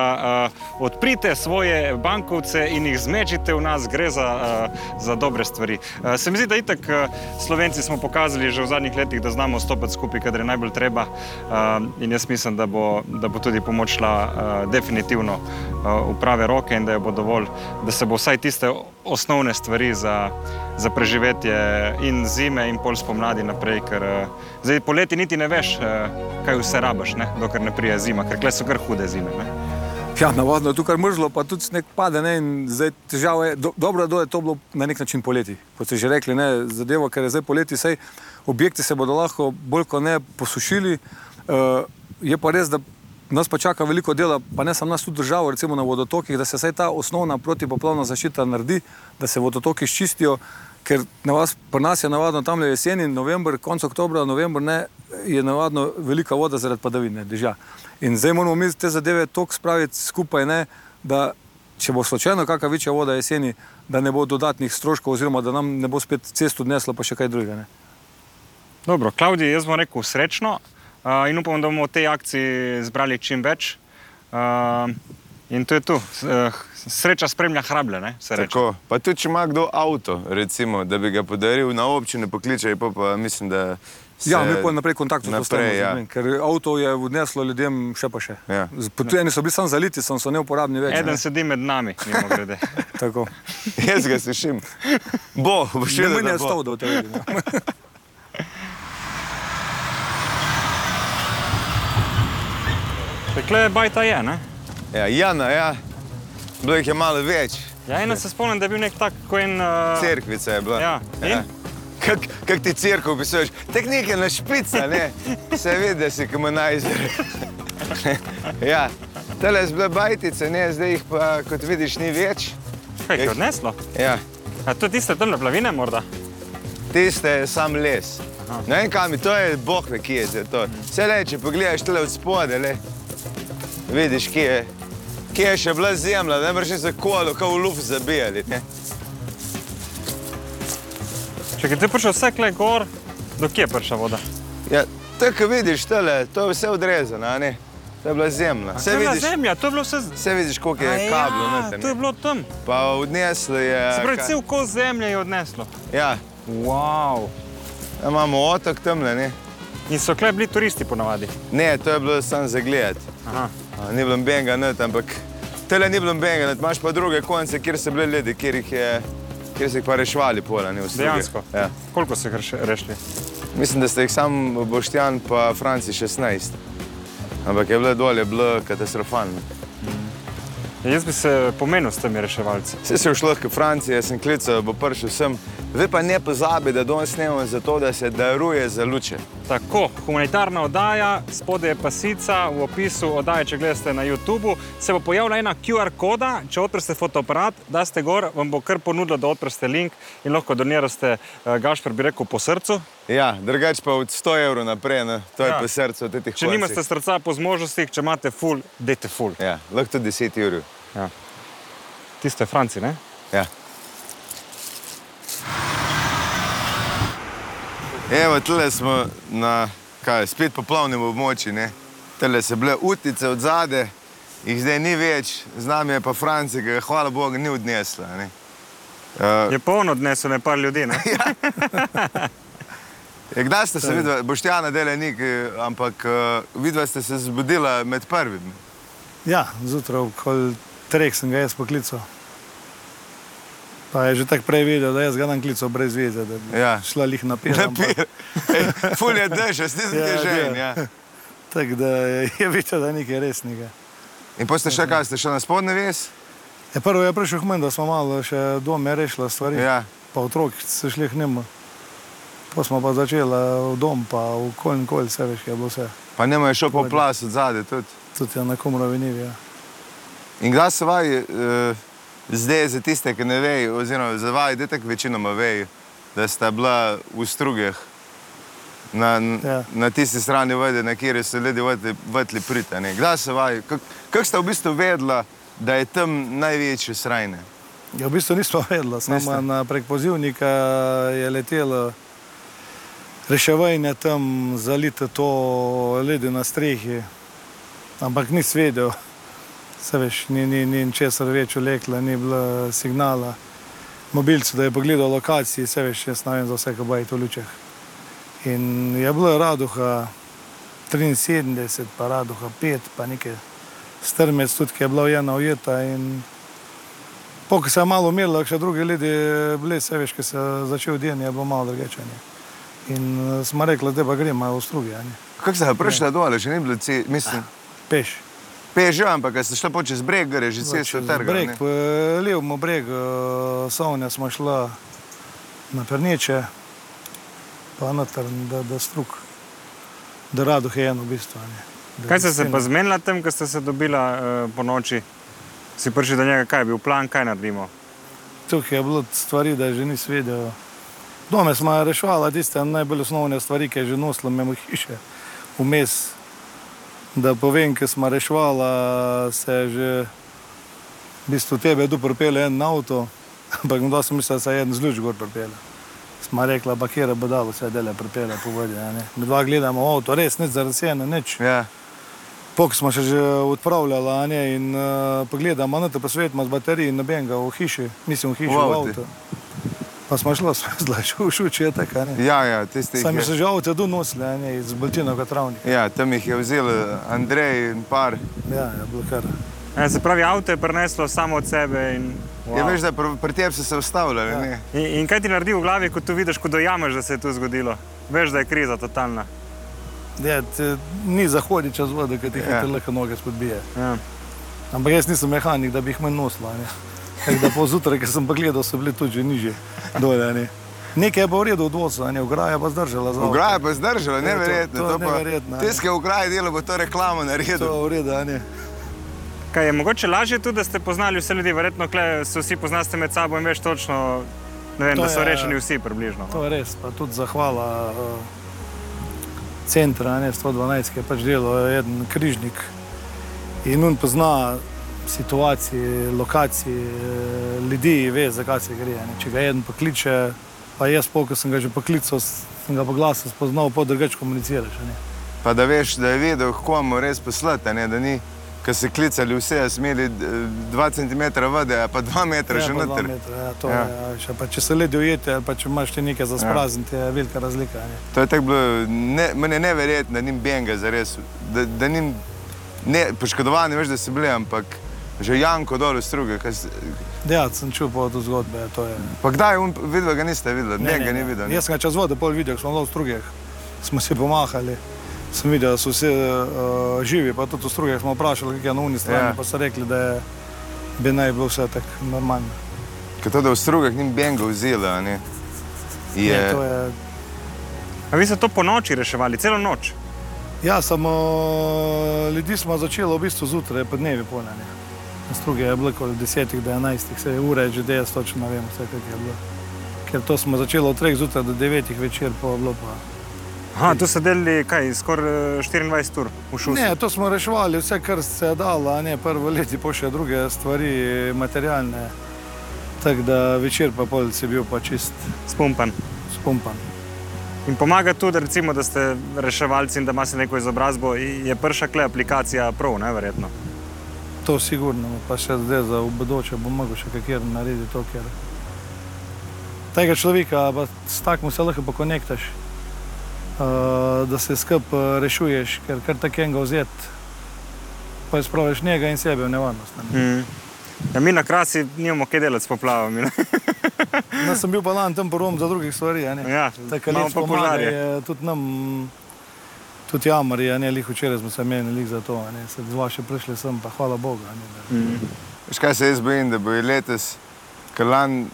uh, odprite svoje bankovce in jih zmečite v nas, gre za, uh, za dobre stvari. Uh, se mi zdi, da itak uh, Slovenci smo pokazali že v zadnjih letih, da znamo stopiti skupaj, kadar je najbolj treba uh, in jaz mislim, da bo, da bo tudi pomoč šla uh, definitivno v prave roke in da, bo dovolj, da se bo vsaj tiste osnovne stvari za, za preživetje in zime in pol spomladi naprej. Ker zdaj poleti niti ne veš, kaj vse rabaš, ne? dokler ne prije zima, ker kle so kar hude zime. Ne? Ja, navadno je tukaj mrzlo, pa tudi sneg pade. Ne, zdaj, težava je, do, dobro da je to bilo na nek način poleti. Kot ste že rekli, ne, zadevo, ker je zdaj poleti, sej objekti se bodo lahko bolj kot ne posušili. Uh, je pa res, da nas pa čaka veliko dela, pa ne samo nas, tudi državo, recimo na vodotokih, da se vsaj ta osnovna protipoplavna zaščita naredi, da se vodotoki ščistijo, ker na vas, pri nas je navadno tam le jeseni, november, konec oktobra, november, ne, je navadno velika voda zaradi padavine, dežja. In zdaj moramo mi te zadeve tako spraviti skupaj, ne, da če bo slučajno kakšna večja voda jeseni, da ne bo dodatnih stroškov, oziroma da nam ne bo spet cesto odneslo, pa še kaj drugega. Ne. Dobro, Klaudij, jaz bom rekel srečno in upam, da bomo v tej akciji zbrali čim več. Uh, in to je tu. Uh, sreča spremlja hrablje. Ne, Tako, pa tudi, če ima kdo avto, recimo, da bi ga podaril na občine, pokliče, pa, pa mislim, da. Ja, mi pa naprej kontakt vzpostavljamo, ja. ker avto je odneslo ljudem še pa še. Ja. Potujeni so bili samo zaliti, sem so neuporabni več. Eden ne? sedi med nami, mimo grede. [LAUGHS] Tako. Jaz ga slišim. Bo, bo še vedno. Ne, ne, stov, da v tebi. Tekle bajta je, ne? Ja, Jana, ja. Bilo jih je malo več. Ja, eno se spomnim, da je bil nek tak, ko en... Uh... Cerkvica je bila. Ja, in? Ja. Kak, kak ti crkvo opisuješ? Tek nekaj na špica, ne? Se vidi, da si komunajzer. [LAUGHS] ja, tele so bile bajtice, ne? Zdaj jih pa, kot vidiš, ni več. Kaj jih je odneslo? Ja. A to tiste temne plavine morda? Tiste je sam les. Aha. Ne vem kam, to je boh ve, kje je to. Vse le, če pogledaš tole od spode, le, vidiš, kje je, kje je še bila zemlja, ne moreš se kolo, kao v luft zabijali, ne? Čekaj, ti prišel vse kle gor, do kje je prišla voda? Ja, tako vidiš, tole, to je vse odrezano, a ne? To je bila zemlja. Je bila zemlja, to je bilo vse... Vse vidiš, koliko je kablo ja, noter. To je bilo tam. Pa odneslo je... Se pravi, cel kos zemlje je odneslo. Ja. Wow. Ja, imamo otok tamle, ne? In so kle bili turisti ponavadi? Ne, to je bilo samo za gledati. Aha. Ni bilo benga not, ampak tele ni bilo benga not. Imaš pa druge konce, kjer so bili ljudi, kjer jih je kjer so jih pa rešvali pola, ne vsi. Dejansko? Ja. Koliko so jih rešili? Mislim, da ste jih sam Boštjan pa Franci 16. Ampak je bilo dolje, bilo katastrofalno. Ja, jaz bi se pomenil s temi reševalci. Vse se je šlo k Franciji, jaz sem klical, bo prišel sem. Vi pa ne pozabi, da danes snemamo zato, da se daruje za luče. Tako, humanitarna oddaja, spodaj je pasica, v opisu oddaje, če gledate na YouTubu, se bo pojavila ena QR koda, če odprste fotoaparat, da ste gor, vam bo kar ponudilo, da odprste link in lahko donirate, uh, Gašpr bi rekel, po srcu. Ja, drugač pa od 100 evrov naprej, ne? to je ja. po srcu. Če nimate srca po zmožnostih, če imate full, dajte full. Ja, lahko tudi 10 evrov. Ja. Tiste Franci, ne? Ja. Evo, tukaj smo na kaj, spet poplavnem območju. Tukaj so bile utice od zade, jih zdaj ni več, z nami je pa Franci, ki ga hvala Bogu ni odnesla. Ne? Uh, je polno odneslo nekaj ljudi. Ne? [LAUGHS] ja. [LAUGHS] Je, kdaj ste se videli, Boštjana dela nik, ampak uh, videla ste se zbudila med prvimi? Ja, zjutraj, ko treh sem ga jaz poklical. Pa je že tako prej videl, da jaz ga nam klical brez veze, da bi ja. šla lih na pier. Ful je dež, jaz nisem ja, žen. Ja. [LAUGHS] Tako da je videl, da nekaj resnega. In pa ste še kaj, ste šli na spodne ves? Ja, prvo je prišel k meni, da smo malo še doma rešili stvari. Ja. Pa otroki so šli k njemu. Pa smo pa začeli v dom, pa v kol in kol, vse veš, je bilo vse. Pa njemu je šel po plas od zadaj tudi. Tudi je na komrovi nivi, ja. In kdaj se vaj, uh, zdaj za tiste, ki ne vejo, oziroma za vaj, da tako večinoma vejo, da sta bila v strugih na, ja. na tisti strani vode, na kjer so ljudje vrtli prita. Kdaj se vaj, kako kak ste v bistvu vedela, da je tam največje srajne? Ja, v bistvu nismo vedela, samo na prek pozivnika je letelo reševanje tam, zalite to ledi na strehi, ampak nisem vedel. Se veš, ni, ni, ni česar več ulekla, ni bilo signala. Mobilcu, da je pogledal lokacijo, se veš, jaz ne vem za vse, kaj bo v lučeh. In je bilo raduha 73, pa raduha 5, pa nekaj strmec, tudi ki je bila ujena ujeta. In Poko se je malo umirilo, še drugi ljudje bili, se veš, ki se je začel den, je bilo malo drugače. In eh, smo rekli, da pa gremo v struge, a ne. Kako ste prišli dol, že ni bilo ci, mislim, peš. pežo, ampak ko ste šli po čez breg, gre že cesta Čez trga. Breg, ne? po levemu bregu, Savne smo šli na Perneče, pa noter, da, da struk, da rado je eno v bistvu. a ne. Da Kaj ste se pa zmenila tem, ko ste se dobila uh, po noči? Si prišli do njega, kaj je bil plan, kaj naredimo? Tukaj je bilo stvari, da že nisi vedel. Dome smo reševali tiste najbolj osnovne stvari, ki je že nosilo mimo hiše, vmes. Da povem, ki smo reševali, se je že v bistvu tebe tu propele en avto, [LAUGHS] ampak da sem mislil, da se je en zluč gor propele. Smo rekli, pa kje bo dalo vse dele propele po vodi. Mi dva gledamo avto, res nič zarasjeno, nič. Ja. Pok smo se že odpravljali, ne, in uh, pogledamo, no, te posvetimo z baterij, nobenega v hiši, mislim v hiši, V v avtu. avtu. Pa smo šli, zlaj, šuči je tako, a ne. Ja, ja, tiste Sami je- avto tu nosili, a ne, iz Baltinovega travnika. Ja, tam jih je vzel Andrej in par. Ja, je bilo kar. E, se pravi, avto je preneslo samo od sebe. In, Wow. Ja, veš, da pri, pri tebi so se ustavljali. Ja. Ja. in, in kaj ti naredi v glavi, ko to vidiš, ko dojameš, da se je to zgodilo? Veš, da je kriza totalna. Ja, te, ni zahodi čez vodo, ki ti Ja. ja. lahko noge spodbije. Ja. Ampak jaz nisem mehanik, da bi jih manj nosila. a ne. Da po zjutraj, ki sem pa gledal, so bili tudi že nižje. Dole, ne. Nekaj je pa v redu od voza, a ne, ograja pa zdržala. Ograja pa je zdržala, Ja, to- neverjetno. to je pa- neverjetno, je ograje delo, bo to reklamo naredil. To je v redu, a ne. Kaj je mogoče lažje tudi, da ste poznali vse ljudi, verjetno se vsi poznate med sabo in veš točno, ne vem, To da so je- rešeni vsi približno. To je res, pa tudi zahvala uh, centra, ne 112, ki je pač delal en križnik in on pozna situacije, lokacije, eh, ljudi, ve, zakaj se gre. Ne. Če ga en pokliče, pa jaz, ko sem ga že poklical, sem ga po glasu spoznal, pa drugače komuniciraš. ne. Pa da veš, da je vedel, kako mu res poslati, ne, da ni, ko se klicali vse, smeli 2 cm vode, pa 2 metra Ja, dva noter. metra, Ja, to Ja. ja. še pa, če se ledi ujete, pa če imaš ti nekaj za sprazniti, je velika razlika. Ne. To je tako bilo, ne, meni je neverjetno, da ni benga za res, da, da ni ne, poškodovani, veš, da si bili, ampak že Janko dol v struge. kaj se- Ja, sem čutil po ja, to je. Pa kdaj on videl, ga niste videli, Ne, njega ne, ni ne. videl. ne? Jaz sem ga čez vodo pol videl, ko smo bili v strugeh, smo si pomahali. Sem videl, da so vsi uh, živi, pa tudi v strugeh smo vprašali, kako je na unji strani, Ja. pa so rekli, da je, bi naj bilo vse tako normalno. Ker to, da v strugah ni benga vzela, a ne. Je, Ne, to je, A vi ste to po noči reševali, celo noč? ja, samo ljudi smo začeli v bistvu zjutraj, pa dnevi polnjeni. Na struge je bilo okoli 10 do 11, vse ure je že 10, točno ne vem, vse kako je bilo. Ker to smo začeli od 3 zjutraj do 9 večer, pa je bilo pa. Aha, tu ste delali kaj, skoraj eh, 24 ur v šusu. Ne, to smo reševali, vse, kar se je dalo, a ne prvo leti, pa še druge stvari, materialne. Tako da večer pa pol si bil pa čist Spumpan. spumpan. In pomaga tudi, recimo, da ste reševalci in da imate neko izobrazbo, je prša kle aplikacija prav, ne verjetno. To sigurno, pa še zdaj za v bodoče bom mogel še kakjer narediti to, ker tega človeka pa s takim se lahko pokonektaš, uh, da se skup uh, rešuješ, ker kar takenega vzet, pa izpraviš njega in sebe v nevarnost. ne. Mm. Ja, mi na krasi nimamo kaj delati s poplavami. [LAUGHS] Jaz sem bil pa lan tam porom za drugih stvari. Ja, Tako imamo lepo pa pomaga, požarje. je tudi nam, tudi jamari, a ne, lih včeraj smo se menili za to, ne, se dva še prišli sem, pa hvala Bogu. Ne, da- Veš, kaj se jaz bojim, da bo letos, ker lan,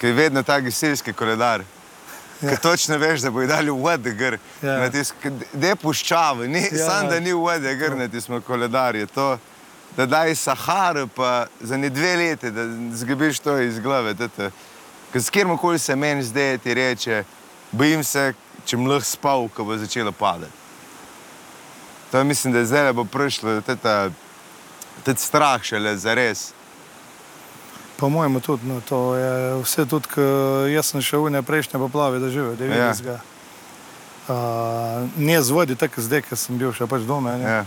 ki je vedno ta gasilski koledar. Ja. Točno veš, da bo dali vode, gr. Ja. Ja. Ne puščava, ni, ja. Ja. sam da ni vode, gr, na tismo koledarje. To, da daj Saharo, pa za ne dve leti, da zgubiš to iz glave. Ker s kjer koli se meni zdaj ti reče, bojim se, če bom lahko spal, ko bo začelo padati. To mislim, da zdaj bo prišlo, teta, teta strah šele za res. Po mojem tudi, no, to je vse tudi, jaz sem še v ne prejšnje poplave doživel, 90. Ja. Uh, ne z vodi, tako zdaj, ker sem bil še pač doma, ne, Ja.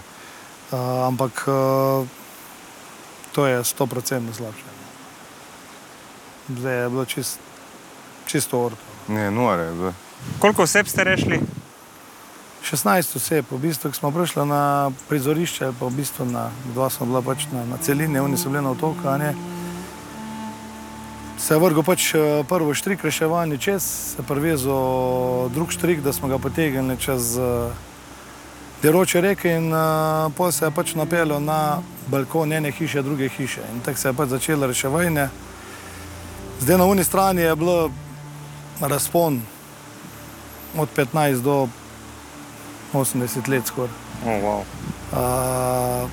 uh, ampak uh, to je 100% slabše. ne. Zdaj je bilo čist, čisto orto. Ne, nore je bilo. Koliko oseb ste rešili? 16 oseb, v bistvu, smo prišli na prizorišče, pa v bistvu na dva smo bila pač na, na celini, oni so bili na otoku. Se je vrgel pač eh, prvo štrik reševanje čez, se je prevezal drug štrik, da smo ga potegnili čez uh, deroče reke in uh, pol se je pač napeljal na balkon ene hiše, druge hiše. In tako se je pač začelo reševanje. Zdaj na uni strani je bilo razpon od 15 do 80 let skoraj. Oh, wow. Uh,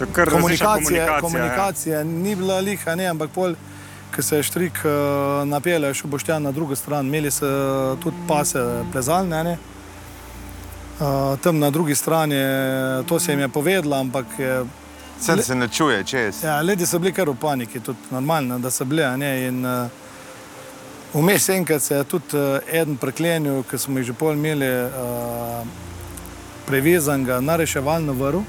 je različna komunikacija, komunikacija. ja. ni bila liha, ne, ampak pol, ko se je štrik uh, napeljal, še boštjan na drugo stran, imeli so tudi pase plezalne. Ne. Uh, tam na drugi strani, to se jim je povedalo, ampak je, Vse se ne čuje, čez. ja, ljudje so bili kar v paniki, tudi normalno, da so bili. in, uh, Vmes enkrat se je tudi uh, eden preklenil, ki smo jih že pol imeli, uh, prevezan ga na reševalno vrv.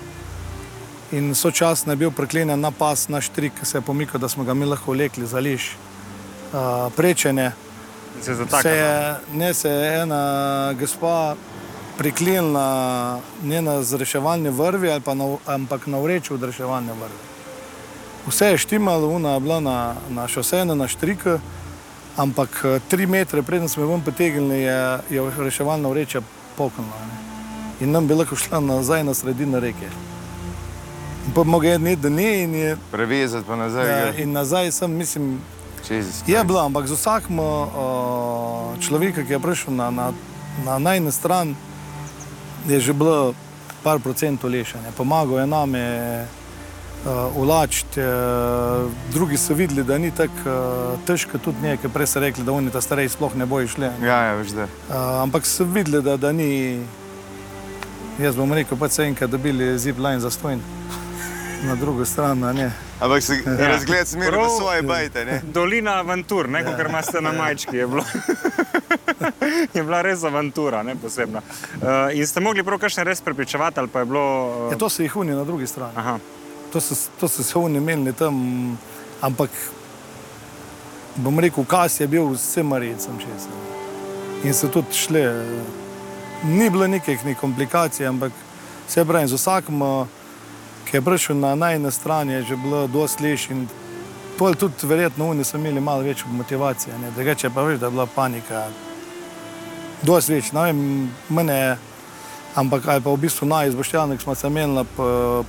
In sočasno je bil preklenjen na pas, na štrik, ki se je pomikal, da smo ga mi lahko vlekli za liš. Uh, prečene. Se je Se je, ne, se je ena gospa priklenila ne na zreševalni vrvi, na, ampak na vreču od reševalne vrvi. Vse je štimalo, una je bila na, na šosejnu, na štriku, ampak eh, tri metre preden smo jo potegnili, je, je reševalna vreča poknila. Ne. In nam bi lahko šla nazaj na sredino reke. Pa mogo je dne, da ne, in, je, Prevezati pa nazaj. ja, gor. in nazaj sem, mislim, Jesus Je Christ. bilo, ampak z vsakim uh, človekom, ki je prišel na, na, na najno stran, je že bilo par procentov lešanja. Pomagal je nam je uh, ulačiti, uh, drugi so videli, da ni tako uh, težko, tudi nekaj, prej so rekli, da oni ta starejši sploh ne bojo šli. Ja, ja, veš da. Uh, ampak so videli, da, da ni. Jaz bom rekel, pa se enkrat dobili zip line za stojn. Na drugo stran, ne. Ampak se Ja. razgled smer v svoje bajte, ne? Dolina avantur, ne, kot imate na majčki, je, bilo. [LAUGHS] je bila res avantura, ne posebna. Uh, in ste mogli prav kakšne res prepričevati, ali pa je bilo. Uh, Ja, to so jih oni na drugi strani. Aha, To so, to so se oni menili tam, ampak bom rekel, kas je bil vse marijcem čez. In so tudi šli. Ni bilo nekih ni komplikacij, ampak se pravi, z vsakim, eh, ki je prišel na najne strani, je že bilo dosti leš. In pol tudi verjetno oni so imeli malo več motivacije. ne. Drugače pa veš, da je bila panika. Dosti več, ne vem, mene je. Ampak ali pa v bistvu naj iz Boštjana, ki smo se menili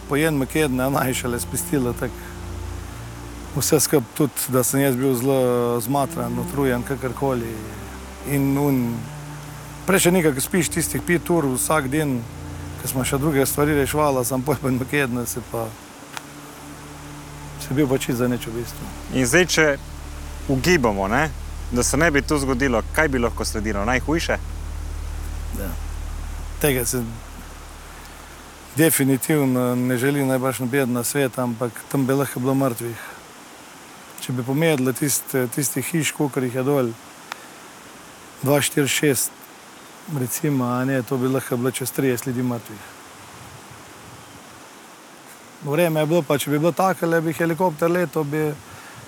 po, enem kednu, naj šele spustili. Vse skupaj tudi, da sem jaz bil zelo zmatran, utrujen, kakorkoli. In un, prej še nekaj, ki spiš tistih pet ur vsak dan, ki smo še druge stvari rešvali, sem pojmen v kednu, se pa se bil pa čist za nič v bistvu. in zdaj, če ugibamo, ne, da se ne bi to zgodilo, kaj bi lahko sledilo? Najhujše? Tega se definitivno ne želi najbrž noben na svet, ampak tam bi lahko bilo mrtvih. Če bi pomedli tist, tistih hiš, koliko jih je dol, 2, 4, 6, recimo, ne, to bi lahko bilo čez 30 ljudi mrtvih. Vreme je bilo, pa če bi bilo tako, da bi helikopter letel, bi,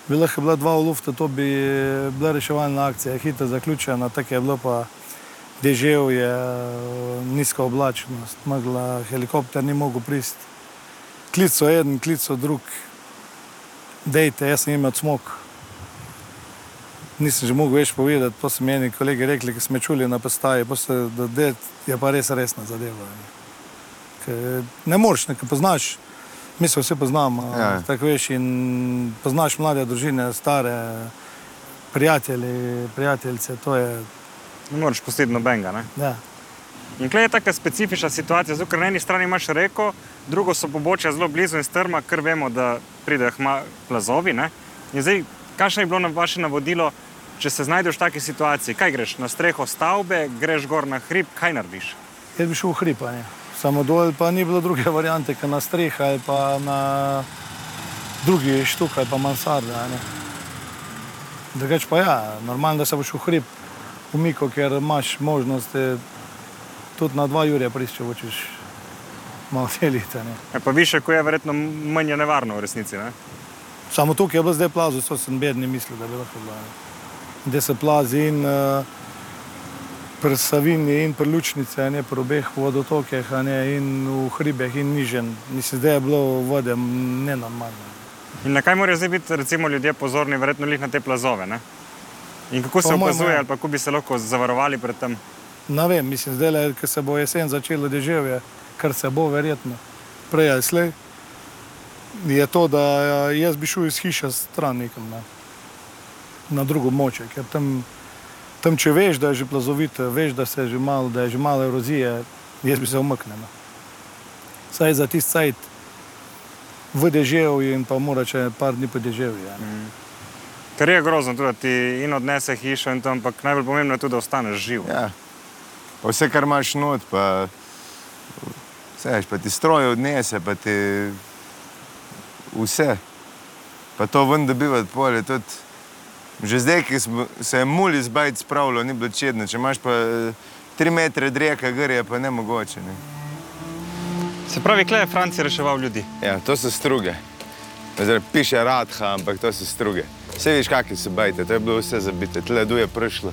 bi lahko bila dva v luftu, to bi bila reševalna akcija, hitro zaključena, tako je bilo pa dežev je, nizka oblačnost, magla, helikopter ni mogel priti. Klico en, klico drug, dejte, jaz sem imel smog. Nisem že mogel več povedati, to so meni kolegi rekli, ki smo čuli na postaji, pa se, da det je pa res resna zadeva. Ne, ne moreš, ne, ker poznaš, mi se vsi poznamo, Ja. ja. tako veš, poznaš mlade družine, stare, prijatelji, prijateljice, to je, Ne moreš pustiti nobenega. Ne? ja. In klej je taka specifična situacija, zato ker na eni strani imaš reko, drugo so pobočja zelo blizu in strma, ker vemo, da pridejo plazovi. Ne? In zdaj, kakšno je bilo na vaše navodilo, če se znajdeš v taki situaciji? Kaj greš na streho stavbe, greš gor na hrib, kaj narediš? Jaz bi šel v hripanje. Samo dol pa ni bilo druge [LAUGHS] variante, kot na streha ali pa na drugi štuk ali pa mansarda. a ne. Drugače pa ja, normalno, da se boš v hrib umikal, ker imaš možnost tudi na dva jurja prišče, če hočeš malo deliti. ne. E, pa više, ko je verjetno manj je nevarno v resnici. Ne? Samo tukaj je bilo zdaj plazo, to sem bedni mislil, da bi lahko bilo. ne. Da se plazi in uh, pri Savini in pri Lučnici, ne pri obeh vodotokih, ne in v hribih in nižen. Mislim, da je bilo vode nenormalno. In na kaj morajo zdaj biti recimo, ljudje pozorni, verjetno lih na te plazove? Ne? In kako se opazuje, ali kako bi se lahko zavarovali pred tem? Ne vem, mislim, zdaj, le, ko se bo jesen začelo deževje, kar se bo verjetno prej ali slej, je to, da jaz bi šel iz hiše stran nekam na, na drugo moče, ker tam, tam, če veš, da je že plazovito, veš, da, se je že malo, da je že malo erozije, jaz bi se umaknil. no. Saj za tisti sajt v deževju in pa mora če par dni po deževju. Ja. Ker je grozno tudi, da ti in odnese hišo in to, ampak najbolj pomembno je tudi, da ostaneš živ. Ja. Pa vse, kar imaš not, pa, vse, veš, pa ti stroje odnese, pa ti vse. Pa to ven dobivati polje. Tudi, že zdaj, ki smo, se je muli zbajt spravilo, ni bilo čedno. Če imaš pa eh, tri metre dreka, gre je pa nemogoče. Ne? Se pravi, kle je Francija reševal ljudi. Ja, to so struge. Zdaj, piše radha, ampak to so struge. Vse veš, kakšne so bajte, to je bilo vse zabite, tle du je prišlo.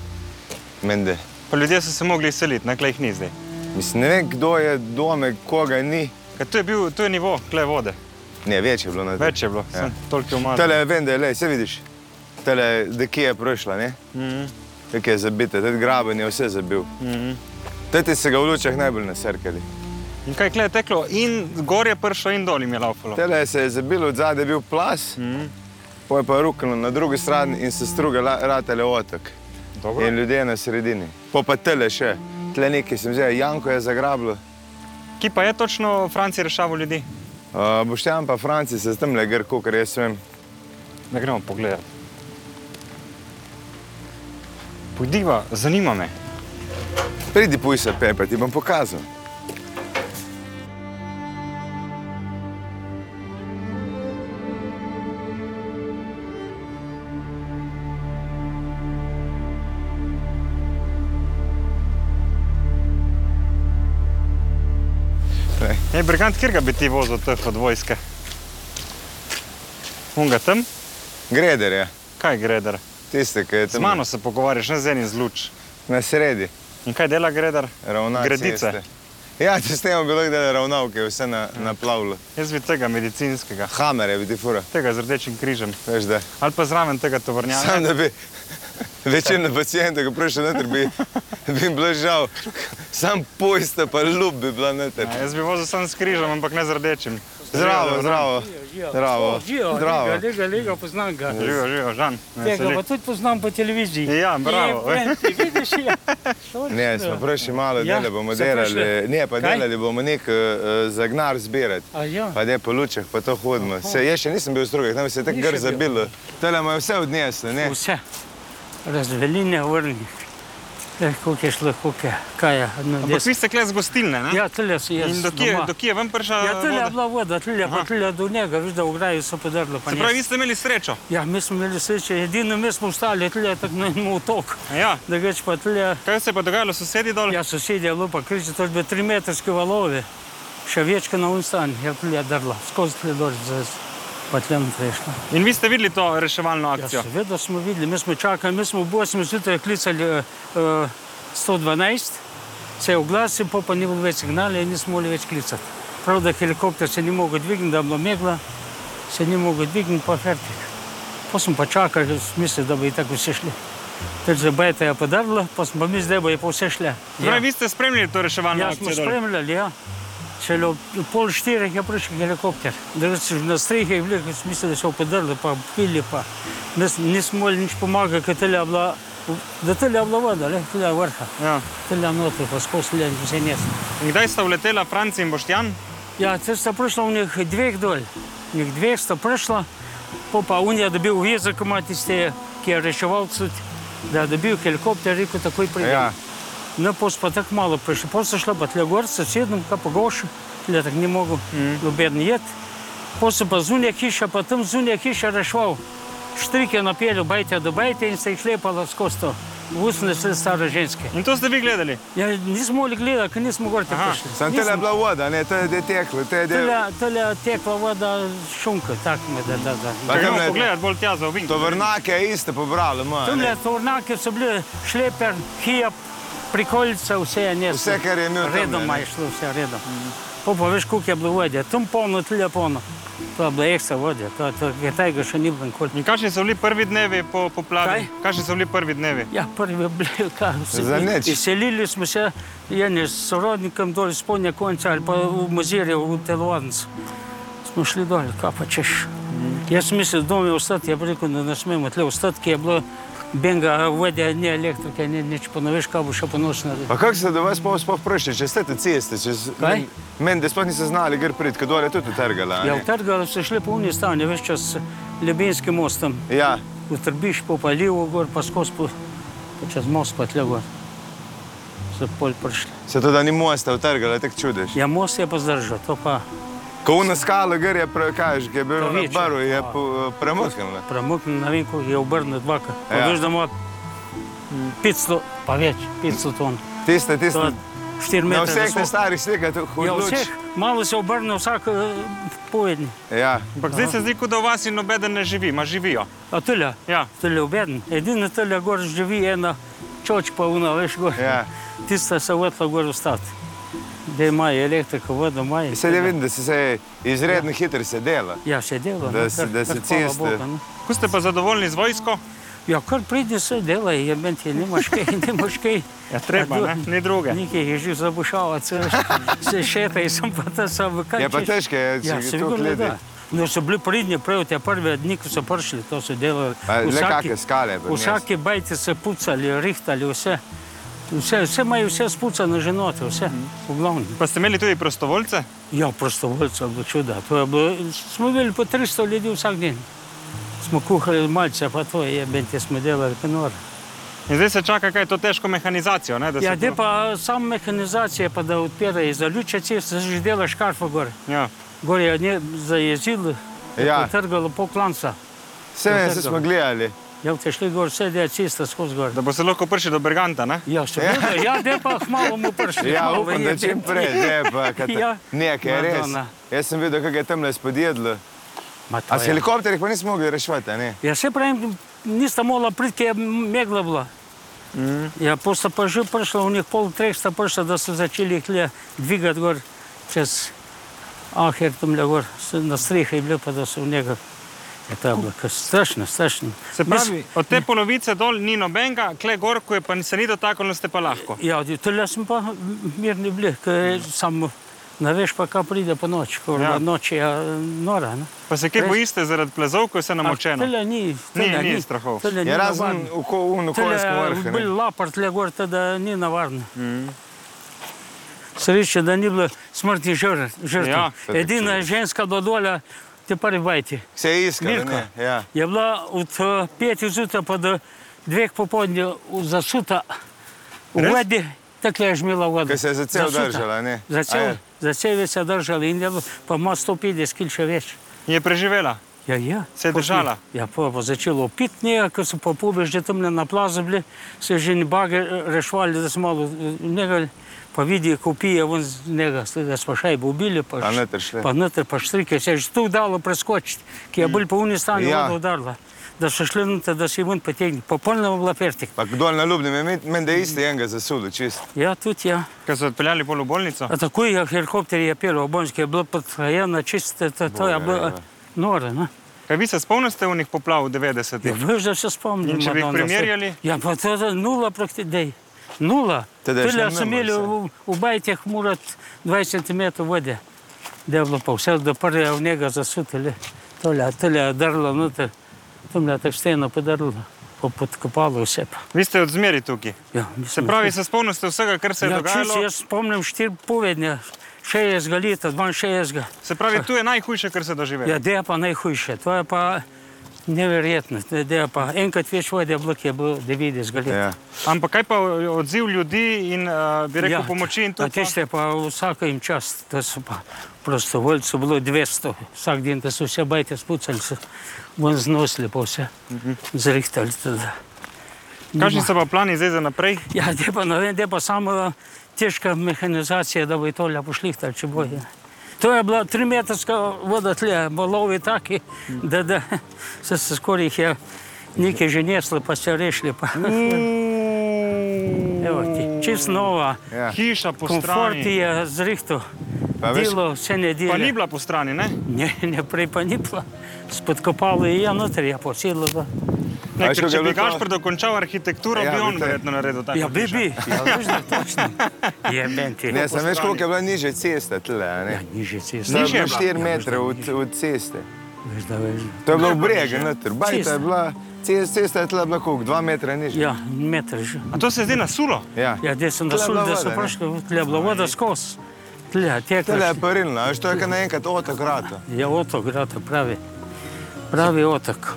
Mende. Pa ljudje so se mogli izseliti, na kle jih ni zdaj. Mislim, ne vem, kdo je dome, koga ni. Ker to je bil, to je nivo, kle vode. Ne, več je bilo na tem. Več je bilo, Ja. ja. toliko je umazano. Tele, vem, da je le, se vidiš, tele, kje je prišla, ne? Mhm. Tako je zabite, tudi graben je vse zabil. Mhm. Tete se ga v lučah najbolj nasrkali. In kaj je teklo, in gor je prišlo, in dol jim je laufalo. Tele se je zabilo, od zadaj je bil plas, Mhm. pa je pa ruknilo na drugi strani in se struge la- ratele otok. Dobro. In ljudje na sredini. Po pa tele še, tle nekaj sem zdaj, Janko je zagrablo. Ki pa je točno Francija reševal ljudi? Uh, Boštjan pa Franci se tam le grko, ker jaz vem. Da gremo pogledat. Pojdiva, zanima me. Pridi puj se pepe, ti bom pokazal. Glej, Ej, brigant, kjer ga bi ti vozil teh od vojske? Unga tam? Greder je, Kaj greder? Tiste, ki je Z tam mano se pogovarjaš, ne z enim z luč. na sredi. In kaj dela greder? Ravna Gredice. ceste. Ja, če s tem bi bilo, da je ravnal, ki je vse na, naplavilo. Jaz bi tega medicinskega, Hamere bi ti fura, tega z rdečim križem. veš da. Ali pa zraven tega tovornjaka. Sam da bi [LAUGHS] večina pacijentov, ki prišel noter, bi, bi jim bilo žal. Sam pojsta pa ljub bi bila noter. Ja, jaz bi vozil sam s križem, ampak ne z rdečim. Zdravo, zdravo. Zdravo. Živijo, Zdravo. lega, lega, poznam ga. Živijo, živijo, žan. Tega pa tudi poznam po televiziji. Ja, bravo. Je, vem, ti vidiš, ja. [LAUGHS] Ne, smo prišli malo Ja, delali, bomo delali. Ne, pa Kaj? delali bomo nek uh, zagnar zbirati. A ja. Pa ne po lučah, pa to hodimo. Se, jaz še nisem bil v strugah, tam se je tako gr bil. zabilo. Tele imajo vse odnesli, ne? Vse. Razveline vrni. Eh, koliko je šlo, koliko je, kaj je. No, Ampak vi ste kle z gostilne, ne? Ja, tyle so jaz. In do kje, doma. do kje je vam prišla Ja, tyle je bila voda, tyle pa tyle do njega, viš, da v graju so podrlo. Se pravi, vi ste imeli srečo. Ja, mi smo imeli sreče, edino mi smo ostali, tyle tako na enem otoku. Ja. Da več pa tyle, Kaj se je pa dogajalo sosedi dol? ja, sosedje je bilo pa kriči, to je bilo tri metrske valove. Še večka na unstan, je tyle drlo, skozi tyle dol, za pa tlem prešla. In vi ste videli to reševalno Ja, akcijo? seveda smo videli, mi smo čakali, mi smo v 8 zjutraj klicali uh, 112, se je oglasil, pa, pa ni bilo več signala in nismo mogli več klicati. Prav, da helikopter se ni mogel dvigniti, da je bila megla, se ni mogel dvigniti, pa fertik. Pa smo pa čakali, mislili, da bi tako vse šli. Ter za bajta je podarila, pa smo pa mi zdaj, bo je pa vse šle. Se pravi, vi ste spremljali to reševalno Ja, smo akcijo dol? spremljali, ja. Šele ob pol štirih je prišel helikopter. Da so na strehi bili, ko smo mislili, da so podrli, pa pili, pa Nis- nismo mogli nič pomagati, ker tele je bila, da tele je bila voda, le, tele je vrha, Ja. tele je noter, pa skozi le, vse neslo. In kdaj sta vletela Franci in Boštjan? Ja, te sta prišla v njih dveh dol, v njih dveh sta prišla, pa pa je dobil vezek, ima tiste, ki je reševal cud, da je dobil helikopter, rekel, takoj pride. Ja. No, pos pa tako malo prišli. Pos so šla pa tle gor, sosedom, kaj pa goši, tle tako ni mogel Mhm. noben jet. Pos so pa zunja hiša, pa tam zunja hiša rešval. Štrik je napeljal bajte do bajte in se jih šlepala skozi to. Usne se stare ženske. In to ste vi gledali? Ja, nismo mogli gledati, ker nismo gor te prišli. Sam tele je bila voda, ne, to je de teklo, to je de... Tele, tele tekla voda šunka, tako me da, da, da. Pa Gremo tamle- pogledat bolj tja za ovink. Tovrnake iste pobrali, ima. Tam ne. le tovornake so bili šleper, hijab, prikolica, vse je neslo. Vse, kar je tam, Redom ne? je šlo, vse redom. Pa pa veš, koliko je bilo vodje. Tam polno, tlja polno. To je bilo ekstra vodje, to, to, je tega še ni bilo nikoli. In kakšni so bili prvi dnevi po poplavi? Kaj? Kakšni so bili prvi dnevi? Ja, prvi je bil, [LAUGHS] kaj vse. Za nič. Izselili smo se, eni s sorodnikom dol iz spodnje konca ali pa v Mozirje, v Telovadnico. Smo šli dol, kaj pa češ. Jaz sem mislil, da dom je ostati, je rekel, benga, veš, kaj bo še ponosno naredil. Pa kako ste do vas sploh sploh prišli, če ste te ceste? Čez... Kaj? Meni, da sploh niste znali, gre prid, kad dol je tudi utrgala. a Ja, ne? v Trgalu so šli po unji stanje, veš čas Ljubinski mostom. Ja, V Trbiš, pa pa Livo gor, pa skozi po, pa čez most pa tle gor. So pol prišli. se to, da ni mosta utrgala, tako čudež. Ja, most je pa zdržal, to pa Ko uno skalo gre, je pre, kažeš, ki je bil na večje. baru, je Ja. pramuknil, ne vem, koliko je obrnil dvakrat. Ja. veš, da ima 500, pa več, 500 ton. Tiste, tiste, To je 4 na vseh teh starih slikah, to Ja, vseh. Malo se obrne vsak eh, povedni. Ja, Ampak zdaj se zdi, kot da v vas in nobeden ne živi, ma živijo. A tulja, Ja. tulja obeden. Edina tulja gor živi ena čoč pa una, veš, gor. ja. Tista se vrtla gor ostati. Da imajo elektriko, vodo imajo. Sedaj vidim, da se, se izredno hitro se dela. Ja, še delo. Da no, se- kar- da se ceste- Boga, no. Ko ste pa zadovoljni z vojsko? Ja, kar pridi se delaj, je meni ti nimaš kaj, nimaš kaj. Ja, treba, ne? Ni druge. Nekaj je že zabušavati, se, se šetaj, sem pa ta sam, Je pa težko, je, Ja, je sigurno to gledi. da. No, so bili pridni prav te prve dni, ko so prišli, to so delali. Kakšne skale. Vsake bajte se pucali, rihtali, vse. Vse, vse imajo vse spucane že note, vse, v glavnem. Pa ste imeli tudi prostovoljce? Ja, je bilo čuda. To je bilo, smo imeli po 300 ljudi vsak dan. Smo kuhali malce, pa to je, bente smo delali, penor. In zdaj se čaka, kaj je to težko mehanizacijo. Ne, da se Ja, to- de pa sam mehanizacija, pa da odpirajo za ljuče ceste, že dela škarfa gor. Ja. Gor je ne, zajezilo, Ja. trgalo po klanca. Vse vem, se smo gledali. Ja, te šli gor, vse je cesta skozi gor. Da bo se lahko prišli do Berganta. Ne? Ja, seveda, ja, [LAUGHS] de pa hmalo mu prišli. Ja, upam, da čim prej, ne pa kad... Ja. Nekaj je res. Jaz sem videl, kako je tam le spodjedlo. Ma to A s helikopterjih pa nismo mogli reševati, a ne? Ja, se pravim, nista mogla priti, ker je megla bila. Mhm. Ja, posta pa že prišla, v njih pol treh sta prišla, da so začeli jih le dvigati gor čez Aher, tam le gor, se na strehe je bilo, pa da so v njega. Je to je bilo kar strašno, strašno. Se pravi, Mislim- od te polovice dol ni nobenega, kle gor, ko je pa se ni dotaknilo, ste pa lahko. Ja, tukaj sem pa mirni bili, ker samo ne veš pa, kaj pride po noči, ko Ja. ja. noč je nora. Ne? Pa se kaj Res. bojiste zaradi plazov, ko je vse namočeno? Tukaj ni, Ni- ni strahov. tule ni Je razen v okoljskem je vrhu. bil ne. lapart le gor, da ni navarno. Sreče, da ni bilo smrti žr- žrtev. Ja. Edina ženska do dolja, je iskalo, Milka. ne? Ja. Je bila od eh, petih zjutraj pa do dveh popoldne zasuta v Res? je žmila voda. Ker se je za cel Zasuta. držala, ne? Za A cel, je? za cel je se držala in je bilo, pa ima 150 kil še več. Je preživela. Ja, ja. Se je držala? Ja, pa, pa začelo nekaj, ko so pa pobežali tam na plazu, bili, se že ne bage rešvali, da smo malo negali, pa vidi, ko pije ven z njega, da smo šajbo ubili, pa, Pa š- noter šli. pa noter pa štrike, se je že tu dalo preskočiti, ki je bolj po uni stanju Ja. ja. voda udarila. Da so šli noter, da si ven potegni, popolnoma bila pertik. Pa dol na Ljubnem je meni, da je isti enega zasulo, čist. Ja, tudi ja. Ker so odpeljali pol v bolnico. A tako je helikopter je pel, obonski je bilo podhajeno, čisto, to, to je bilo Boga, noro, ne? Kaj vi se spomnite unih poplav v Ja, 90-ih? veš, da se spomnim. In če bi jih primerjali? Ja, pa to je nula praktično. Nula. Imamo imeli vse. v, v bajtih murat 20 cm vode. Da je bilo pa vse do prve v njega zasutili. Tole, tole je drlo noter, tam je tako steno podrlo, pa podkopalo vse. Vi ste od zmeri tukaj. Ja, Se pravi, se spomnite vsega, kar se je ja, dogajalo. čisto, jaz spomnim štiri povedne, 60 leta, 62. Se pravi, tu je najhujše, kar se doživi. Ja, da je pa najhujše, to je pa neverjetno. Da pa enkrat več vode je bilo, ki je bilo 90 let. Ja. Ampak kaj pa odziv ljudi in uh, bi rekel ja, pomoči in to? A tiste pa vsaka jim čast, to so pa prostovoljcev bilo 200, vsak dan, da so vse bajte spucali, so ven znosili pa vse, zrihtali. Teda. Kakšni so pa plani zdaj za naprej? Ja, da pa ne vem, da pa samo težka mehanizacija, da bo to lepo šlihtali, če boje. To je bila trimetrska voda tle, valovi taki, da, da [LAUGHS] se, se skoraj jih je nekaj že neslo, pa se rešili. Pa. Evo ti. čist nova. Ja. Hiša po Komfort strani. je zrihto. Delo vse nedelje. Pa ni bila po strani, ne? Ne, ne, prej pa ni bila. Spodkopalo je ja, noter je posedlo. Pa. Ne ker, če je bi? Gašpor dokončal arhitekturo, Ja, bi on verjetno naredil tako. Ja, bi, bi. Ja, veš, da točno. Je menti. Ne, sem veš, koliko je bila nižja cesta tle, a Ja, ne? niže ceste. je Nižja je bila? 4 metre od, od ceste. Veš, da veš. To je bilo v bregu, noter. Bajta Cesta. je bila, cesta, cesta je tle bila koliko, 2 metra nižja. Ja, meter že. A to se zdi nasulo? Ja. Ja, gdje sem Tle je nasul, bila da so ne? prišli, tle je bila voda skozi. Tle, tekla. Tele je parilna, veš, to je kar naenkrat otok rata. Je otok, grata, pravi. Pravi otok.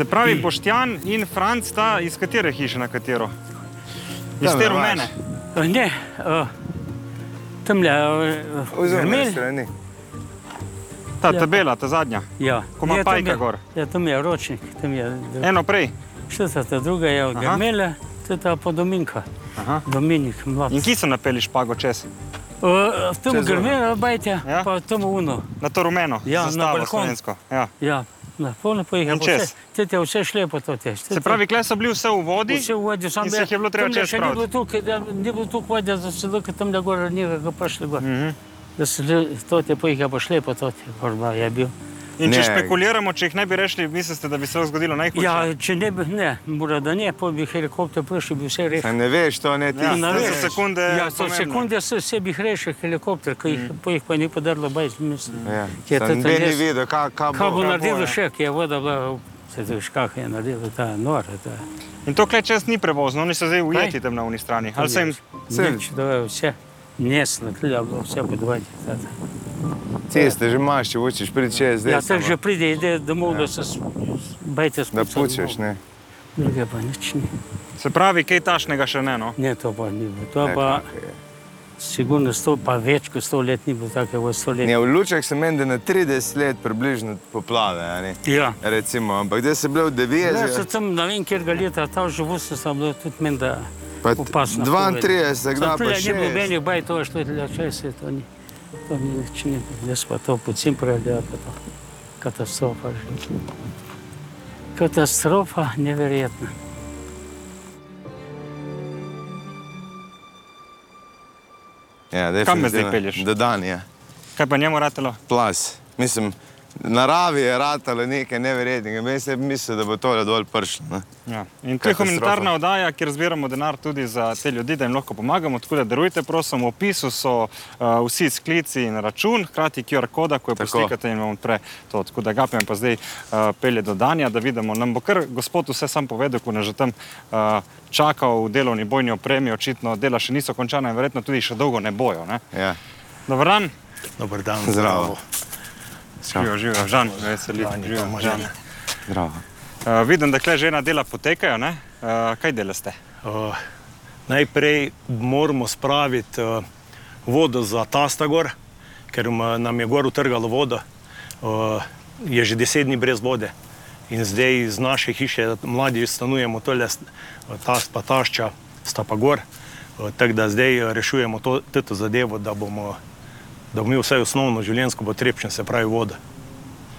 Se pravi, Boštjan in Franc sta iz katere hiše na katero? Iz te rumene. Eh, Ne, uh, tam je uh, Oziroma, strani. Ta Ja. tabela, ta zadnja. Ja, Ko ima tam pajka je- gor. Ja, tam je ročnik, tam je. Eno prej. Šta ta, ta druga je od Aha. Grmele, to je ta podominka. Aha. Dominik, mlad. In ki so napeli špago čez? Uh, tam Čez Grmele, bajte, Ja? pa tam uno. Na to rumeno, Ja, na zastavo balkon. slovensko. Ja. Ja, Да, повне поїхав. Ну, чес. Це те, все шлепа то теж. Це праві клеса блів все у воді? Все у воді. Сам І це хібло треба чеш Не правити. блутук, не блутук водя за селока, там до гора ніга пошли. Угу. Да, то те поїхав, шлепа то те, горба я бив. Je je. In če Ne. špekuliramo, če jih ne bi rešili, mislite, da bi se zgodilo najhujše? Ja, če ne bi, ne, mora da ne, pa bi helikopter prišel, bi vse rešil. Ne veš, to ne ti. Ja, ne to veš. so sekunde. Ja, so pomembne. sekunde se sebi rešil helikopter, ki jih, pa jih pa ni podarilo bajs, mislim. Ja. Je Saj to ni res- videl, kaj kaj bo. Kaj bo kaj naredilo še, ki je voda bila, se veš, kak je naredilo, ta nora. Ta. In to kle čez ni prevozno, oni so zdaj ujeti tam na uni strani. Ali se jim Nič, da je vse neslo, tle je bilo vse pod vodi. Ceste že imaš, če hočeš priti čez, Ja, tako že pride ide domov, da se s- bajte da pučeš, domov. ne. Druge pa nič ni. Se pravi, kaj tašnega še ne, no? Ne, to pa ni bilo. To Ne, pa je. sigurno sto, pa več kot sto let ni bilo takega sto let. Ne, v Lučah se meni, da na 30 let približno poplave, a ne. Ja. Recimo, ampak da se bile v Ja, so 90, tam, ne vem, kjer ga leta, ta živost sem bilo tudi meni, da pa opasno. 32, kdaj pa Ni bilo 6. benih baj, to je šlo le čez, to ni. To ni ni. Jaz pa to pod simpre, da je pa to katastrofa. že. Katastrofa, neverjetna. Ja, Kam me zdaj pelješ? Do Danije. Kaj pa njemu ratelo? Plas. Mislim, naravi je ratalo nekaj neverjetnega. Jaz sem mislil, da bo to dol prišlo. ne. Ja. In to je humanitarna oddaja, kjer zbiramo denar tudi za te ljudi, da jim lahko pomagamo. Tako da darujte, prosim, v opisu so uh, vsi sklici in račun, hkrati QR koda, ko jo Tako. poslikate in vam odpre to. Tako da Gapijem pa zdaj uh, pelje do Danja, da vidimo. Nam bo kar gospod vse sam povedal, ko nas že tam uh, čakal v delovni bojni opremi, očitno dela še niso končana in verjetno tudi še dolgo ne bojo. Ne? Ja. Dobar dan, Dobar dan, Zdravo. Živijo, živijo, Žan, veseli, živijo, Žan. Zdravo. Uh, vidim, da kle že ena dela potekajo, ne? Uh, kaj delaste? Uh, najprej moramo spraviti uh, vodo za Tastagor, ker nam je gor utrgalo vodo. Uh, je že deset dni brez vode. In zdaj iz naše hiše mladi stanujemo tole, s- tast pa tašča, sta pa gor. Uh, Tako da zdaj eh, rešujemo to, to zadevo, da bomo, da bomo imeli vsaj osnovno življenjsko potrebščino, se pravi vodo.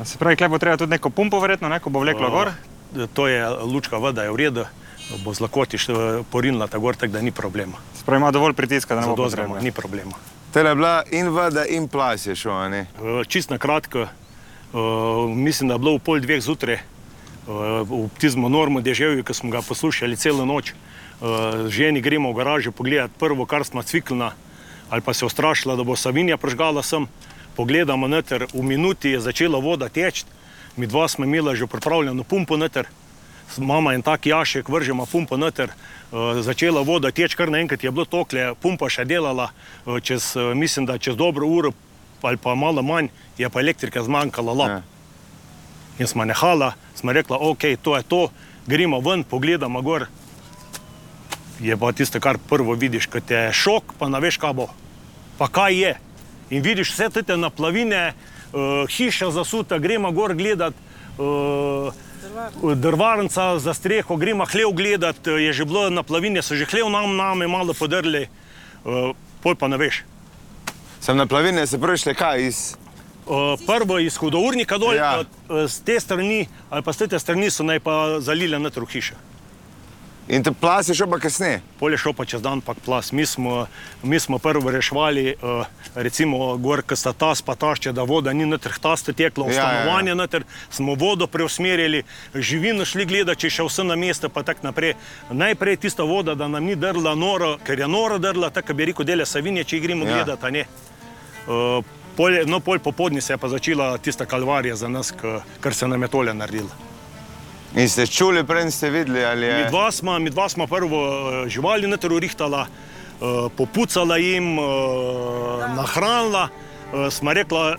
Se pravi, kle bo treba tudi neko pumpo, verjetno, ne, ko bo vleklo gor. Uh, To je lučka voda, je v redu, bo z lakotiš porinila ta gor, tako da ni problema. Se pravi, ima dovolj pritiska, da ne bo potrebno. ni problema. Tele je bila in voda, in plas je šel, a ne. Uh, Čist na kratko, uh, mislim, da je bilo v pol dveh zjutraj, v tizmo normo deževju, ki smo ga poslušali celo noč. Ženi gremo v garažo pogledati prvo, kar smo cviklina, ali pa se ustrašila, da bo Savinja prežgala sem. Pogledamo noter, v minuti je začela voda teči, mi dva smo imeli že pripravljeno pumpo noter. Mama in tak jašek, vržemo pumpo noter, uh, začela voda teči, kar naenkrat je bilo tokle, pumpa še delala, uh, čez, uh, mislim, da čez dobro uro ali pa malo manj, je pa elektrika zmanjkala lap. Ja. In smo nehala, smo rekla, ok, to je to, gremo ven, pogledamo gor. Je pa tisto, kar prvo vidiš, ko te je šok, pa ne veš, kaj bo. Pa kaj je. In vidiš vse te naplavine, uh, hiša zasuta, gremo gor gledat. Uh, Drvarnica za streho, gremo hlev gledat, eh, je že bilo naplavine, so že hlev nam name malo podrli, uh, pol pa ne veš. Sem na plavine se prišle kaj iz... Uh, prvo iz hudournika dol, Ja. ja. z te strani ali pa z te strani so naj pa zalile notro hiše. In te plas je šel pa kasneje. Polje šel pa čez dan, pa plas. Mi smo, mi smo prvo reševali, uh, recimo, gor, ki sta tas pa tašče, da voda ni noter, taste teklo, Ja, ja, ja. stanovanje noter, smo vodo preusmerili, živino šli gledati, če še vse na mesto, pa tako naprej. Najprej tista voda, da nam ni drla noro, ker je noro drla, tako bi rekel, dele Savinje, če gremo Ja. ja. gledati, a ne. Uh, Polje, no, pol popodni se je pa začela tista kalvarija za nas, kar se nam je tole naredilo. In ste čuli, prej ste videli, ali je. Mi dva smo, prvo eh, živali na teru rihtala, eh, popucala jim, eh, nahranila. Smo rekla,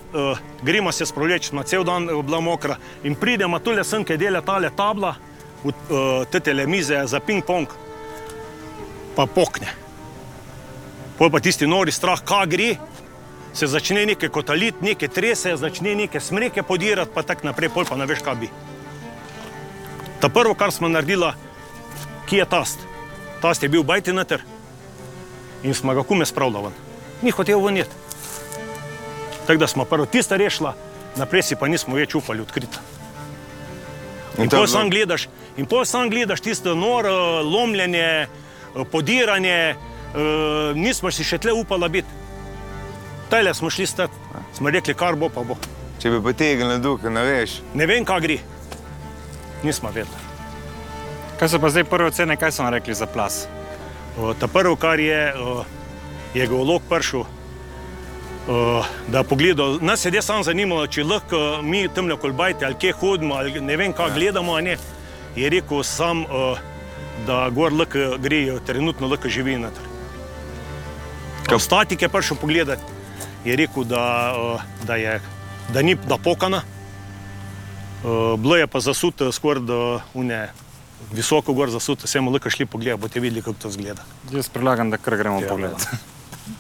gremo se sproleči, na cel dan je bila mokra. In pridemo tole sem, ki dela tale tabla, te tele mize za ping-pong, pa pokne. Pol pa tisti nori strah, kaj gre, se začne nekaj kotalit, nekaj trese, začne neke smreke podirati, pa tako naprej, pol pa ne veš, kaj bi. Ta prvo, kar smo naredili, ki je tast. Tast je bil bajti noter in smo ga kume spravljali ven. Ni hotel ven jet. Tako da smo prvo tiste rešila, naprej si pa nismo več upali odkriti. In je pol sam gledaš, in pol sam gledaš tisto noro, lomljenje, eh, podiranje, eh, nismo si še tle upala biti. Tele smo šli stati, smo rekli, kar bo, pa bo. Če bi potegnil duh, ne veš. Ne vem, kaj gre. Nismo vedeli. Kaj so pa zdaj prve ocene, kaj so nam rekli za plas? O, Ta prvo, kar je, o, je geolog prišel, o, da je pogledal. Nas je res samo zanimalo, če lahko mi tam na kolbajte ali kje hodimo, ali ne vem, kaj gledamo. a Ne. Je rekel sam, o, da gor lahko grejo, trenutno lahko živi noter. Ko statik je prišel pogledati, je rekel, da, o, da, je, da ni da pokana. Uh, bilo je pa zasuto skoraj do une, visoko gor zasuto, vse mu lahko šli pogledati, boste videli, kako to izgleda. Jaz predlagam, da kar gremo Ja, pogledat.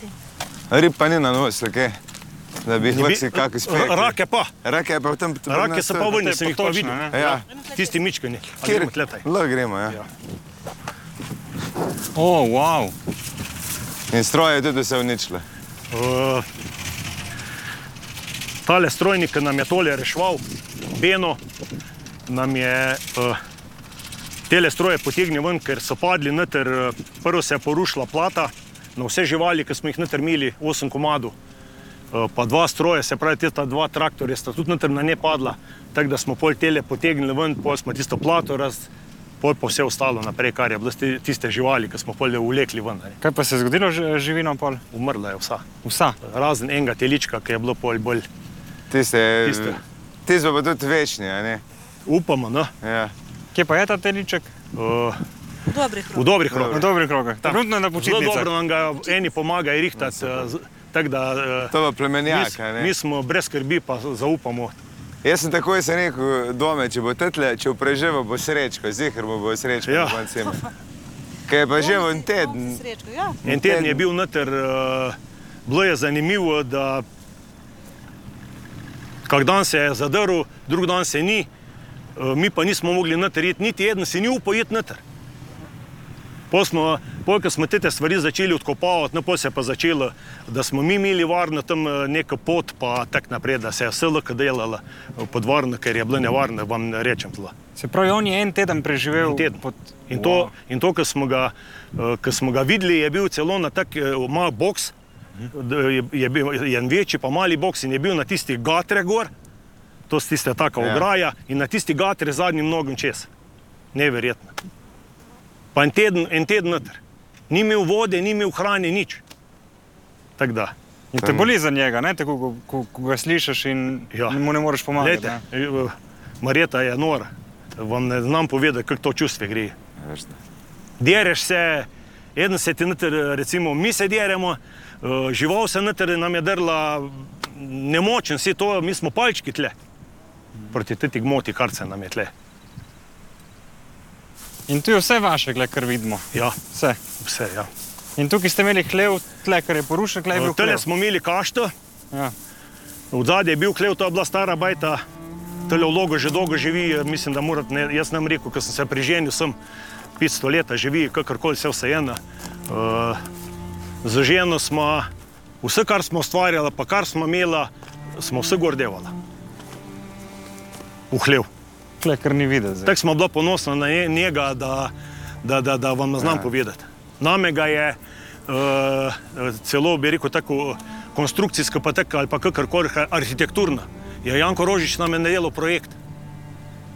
[LAUGHS] Rib pa ni na nos, okay? da bi jih lahko si kako spekli. Rake pa, Rake pa v tem rake se pa vrni, sem jih pa potočne, videl. ne? Ja. Tisti mičkani, Kjer. Lahko gremo, ja. Ja. O, wow. In stroje tudi se uničile. Uh, tale strojnik, ki nam je tole reševal, Beno, nam je uh, tele stroje potegnil ven, ker so padli noter. Uh, prvo se je porušila plata na vse živali, ki smo jih noter imeli, 8 komadov. Uh, pa dva stroja, se pravi, ta dva traktorja sta tudi noter na ne padla, tako da smo pol tele potegnili ven, pol smo tisto plato raz, pol pa vse ostalo naprej, kar je bilo tiste živali, ki smo pol vlekli ven. ne. Kaj pa se je zgodilo z živino pol? Umrla je vsa. Vsa. Razen enega telička, ki je bilo pol bolj. Tiste, Tiste. tiste pa tudi večni, a ne? Upamo, no? Ja. Kje pa je ta teliček? uh, Dobrih v dobrih V rokah. dobrih rokah. Trenutno je na Zelo počitnicah. dobro nam ga eni pomagajo rihtati. eh, z- Tako da eh, To pa mi, plemenjak, ne? mi smo brez skrbi, pa zaupamo. Jaz sem takoj sem rekel, dome, če bo tetle, če bo preživel, bo srečko, zihar bo, bo srečko. Ja. Ja. Kaj je pa že en teden. Srečko, ja. En teden je bil noter, uh, bilo je zanimivo, da kak dan se je zadrl, drug dan se ni, uh, mi pa nismo mogli noter iti, niti eden se ni upal iti noter. Pol smo, pol, ko smo te stvari začeli odkopavati, no, pol se je pa začelo, da smo mi imeli varno tam eh, neko pot, pa tako naprej, da se je vse lahko delalo eh, pod varno, ker je bilo nevarno, vam ne rečem tla. Se pravi, on je en teden preživel. En teden. Pod... In to, in to ko, smo ga, ko smo ga videli, je bil celo na tak mal boks, je, je bil je en večji, pa mali boks in je bil na tisti gatre gor, to je tista taka Ja. ograja in na tisti gatre zadnjim nogom čez. Neverjetno. Pa en teden, en teden noter. Ni imel vode, ni imel hrane, nič. Tako da. In te boli za njega, ne? tako ko, ko, ko ga slišiš in Ja. mu ne moreš pomagati. Glejte, ne. eh, Marjeta je nora. Vam ne znam povedati, kako to čustvo gre. Dereš se, eden se ti noter, recimo mi se deremo, žival se noter nam je drla, nemočen si to, mi smo palčki tle. Proti teti gmoti, kar se nam je tle. In tu je vse vaše, gled, kar vidimo. Ja, Vse. vse, ja. In tukaj ste imeli hlev, tle, kar je porušen, tle je bil Tele hlev. smo imeli kašto, Ja. v zadnji je bil klev, to je bila stara bajta, tele vlogo že dolgo živi, eh, mislim, da morate, ne, jaz nam rekel, ko sem se priženil, sem 500 let živi, kakorkoli vse vseeno. Uh, za ženo smo, vse, kar smo ustvarjali, pa kar smo imeli, smo vse gordevali. V hlev. Tle, kar ni videti. Tako smo bila ponosna na nje- njega, da, da, da, da vam ne znam Ja. povedati. Name ga je uh, celo, bi rekel, tako konstrukcijsko, pa tako ali pa kakorkoli arhitekturno. Je Janko Rožič nam je naredil projekt,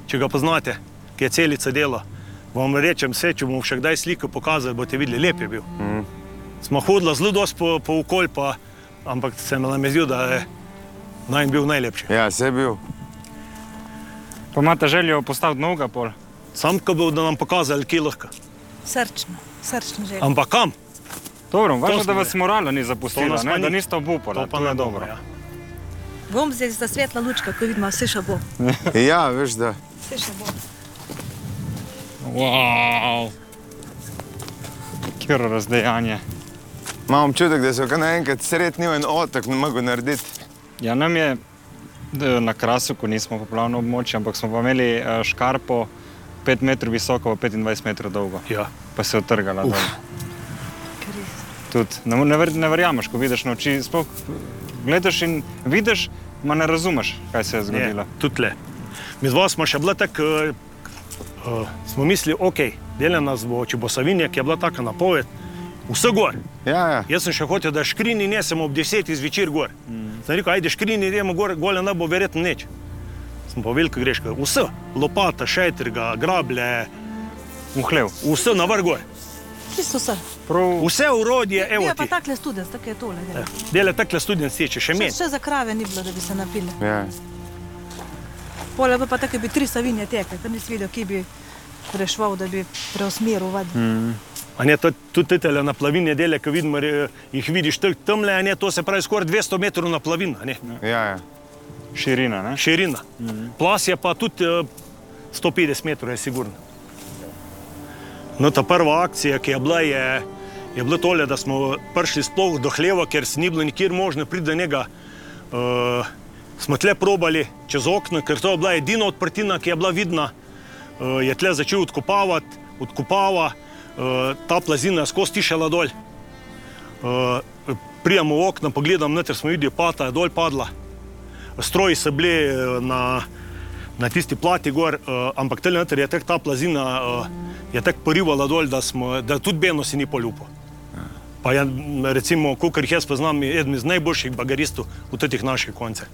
če ga poznate, ki je celica dela. Vam rečem, vse, če bomo še kdaj sliko pokazali, boste videli, lep je bil. Mm. Smo hodili zelo dosti po, po okolju, pa, ampak se mi je zdelo, da je naj bil najlepši. Ja, se je bil. Pa imate željo postaviti novega pol? Sam, ko bo da nam pokazali, kje lahko. Srčno, srčno željo. Ampak kam? Dobro, važno, da vas ne. morala ni To zapustila, ne, ni. da niste obupali. To pa ne dobro. Ja. Bom zdaj za svetla lučka, ko vidimo, vse še bo. [LAUGHS] Ja, veš, da. Vse še bo. Wow. Kjer razdejanje. Imam občutek, da so kar naenkrat sretni en otok, ne mogo narediti. Ja, nam je na krasu, ko nismo poplavno območje, ampak smo pa imeli eh, škarpo 5 metrov visoko, pa 25 metrov dolgo, Ja. pa se je utrgala. dol. Tudi, ne, ne, ver, ne verjameš, ko vidiš na oči. Sploh gledaš in vidiš, ma ne razumeš, kaj se je zgodilo. Tudi le. Mi dva smo še bila tako, uh, uh, smo mislili, ok, dela nas bo, če bo Savinja, ki je bila taka napoved, vse gor. Ja, ja. Jaz sem še hotel, da škrini nesem ob 10 zvečer gor. Mm. Sem rekel, ajde škrini, idemo gor, gole ne bo verjetno nič. Sem pa velika greška. Vse, lopata, šajtrga, grablje, Uhlev. vse na vrh gor. Čisto vse. Prav, Vse urodje, evo Ja, pa takle student, tako je tole. dela. Dela takle študent seče, še meni. še za krave ni bilo, da bi se napili. ja. Pole pa tako, bi tri savinje tekle, tam nisi videl, ki bi prešval, da bi preusmeril vodo. Mm. Ne, to- tudi te naplavine dele, ki vidimo, re- jih vidiš tam- tamle, a ne, to se pravi skoraj 200 metrov naplavina, ja, ja. širina, ne? širina. Plas je pa tudi eh, 150 metrov, je sigurno. No, ta prva akcija, ki je bila, je, je bila tole, da smo prišli sploh do hleva, ker se ni bilo nikjer možno priti do njega. Uh, smo tle probali čez okno, ker to je bila edina odprtina, ki je bila vidna. Uh, je tle začel odkopavati, odkopava, uh, ta plazina je skozi tišala dol. Uh, Prijemo v okno, pogledam, noter smo videli, pata je dol padla. Stroji so bili eh, na, na tisti plati gor, uh, ampak tele noter je ta plazina, uh, je tako porivala dol, da, smo, da tudi Beno si ni poljubil. Pa je, recimo, kolikor jih jaz poznam, eden iz najboljših bagaristov v teh naših koncih.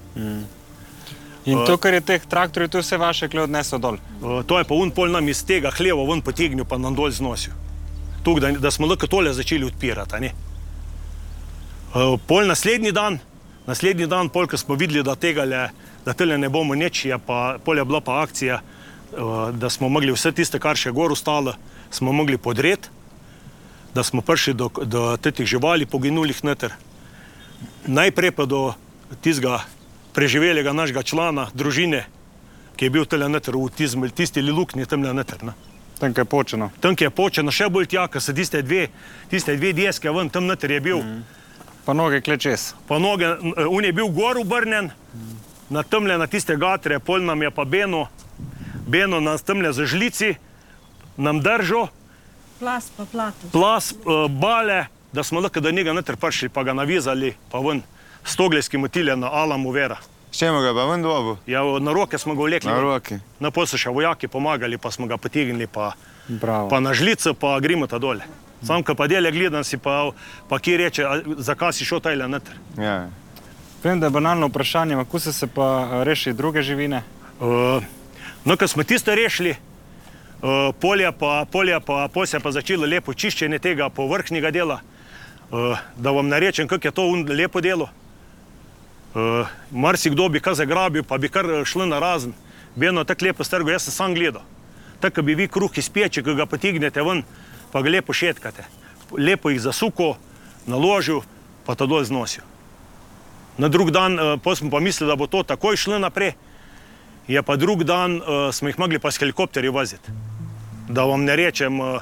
In to, kar je teh traktorjev, to je vse vaše, ki je odneslo dol. Uh, to je pa un pol nam iz tega hleva ven potegnil, pa nam dol znosil. Tuk, da, da smo lahko tole začeli odpirati. Uh, pol naslednji dan, naslednji dan, pol, ko smo videli, da tega le, da tele ne bomo nič, je pa pol je bila pa akcija, uh, da smo mogli vse tiste, kar še gor ostalo, smo mogli podreti, da smo prišli do, do teh živali poginulih noter. Najprej pa do tistega preživelega našega člana družine, ki je bil tele noter v tisti luknji tam noter. Ne. Tam, kjer je počeno. Tam, ki je počeno, še bolj tja, ker so tiste dve, tiste dve deske ven, tam noter je bil. Mm. Pa noge klečes. Pa noge, eh, un je bil gor obrnjen, na temle, na tiste gatre, pol nam je pa Beno, Beno nas temle za žlici, nam držal, Plas pa plato. plas, uh, bale, da smo lahko do njega noter prišli, pa ga navizali, pa ven, stogljski motilje na Alamu Vera. S čemu ga pa ven dobu? Ja, na roke smo ga vlekli. Na roki. Na pol so še vojaki pomagali, pa smo ga potegnili, pa, Bravo. pa na žlico, pa gremo ta dole. Sam, ko pa dele gledam, si pa, pa ki reče, "A zakaj si šel tajle noter. Ja. Vem, da je banalno vprašanje, kako so se pa rešili druge živine? Uh, no, ko smo tiste rešili, uh, polje pa, polje pa, pol se je pa začelo lepo čiščenje tega povrhnjega dela. Uh, da vam narečem, kako je to lepo delo. Uh, Marsikdo bi kar zagrabil, pa bi kar eh, šlo na razen. Beno tako lepo strgo, jaz sem sam gledal. Tako ko bi vi kruh iz peče, ko ga potegnete ven, pa ga lepo šetkate. Lepo jih zasuko, naložil, pa to dol znosil. Na drug dan uh, pa smo pa mislili, da bo to takoj šlo naprej. Je pa drug dan, uh, smo jih mogli pa s helikopterji voziti. Da vam ne rečem, uh,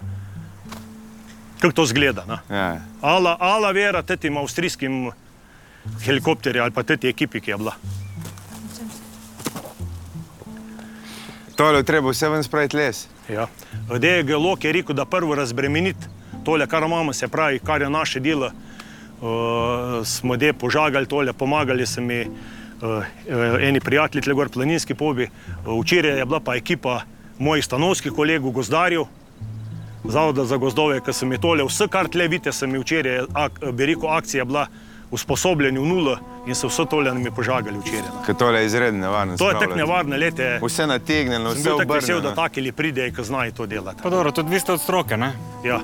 kako to zgleda. Ja. Ala, ala vera tem avstrijskim helikopterjem ali pa tej ekipi, ki je bila. Tole treba vse ven spraviti les. Ja. Dej geolog je rekel, da prvo razbremeniti tole, kar imamo, se pravi, kar je naše delo. Uh, smo de požagali tole, pomagali so mi uh, eni prijatelji, tle gor planinski pobi. Uh, včeraj je bila pa ekipa mojih stanovskih kolegov, gozdarjev. Zavoda za gozdove, ki sem je tole, vse kar tle vidite, sem je včeraj, ak, bi rekel, akcija bila usposobljeni v nulo in so vse tole nam je požagali včeraj. no. Ker tole je izredno nevarno. To je tako nevarno, lete. Vse nategnjeno, Sem vse bil tako vesel, obrnjeno. da taki li pridejo, ki znajo to delati. Pa dobro, tudi vi ste od stroke, ne? Ja.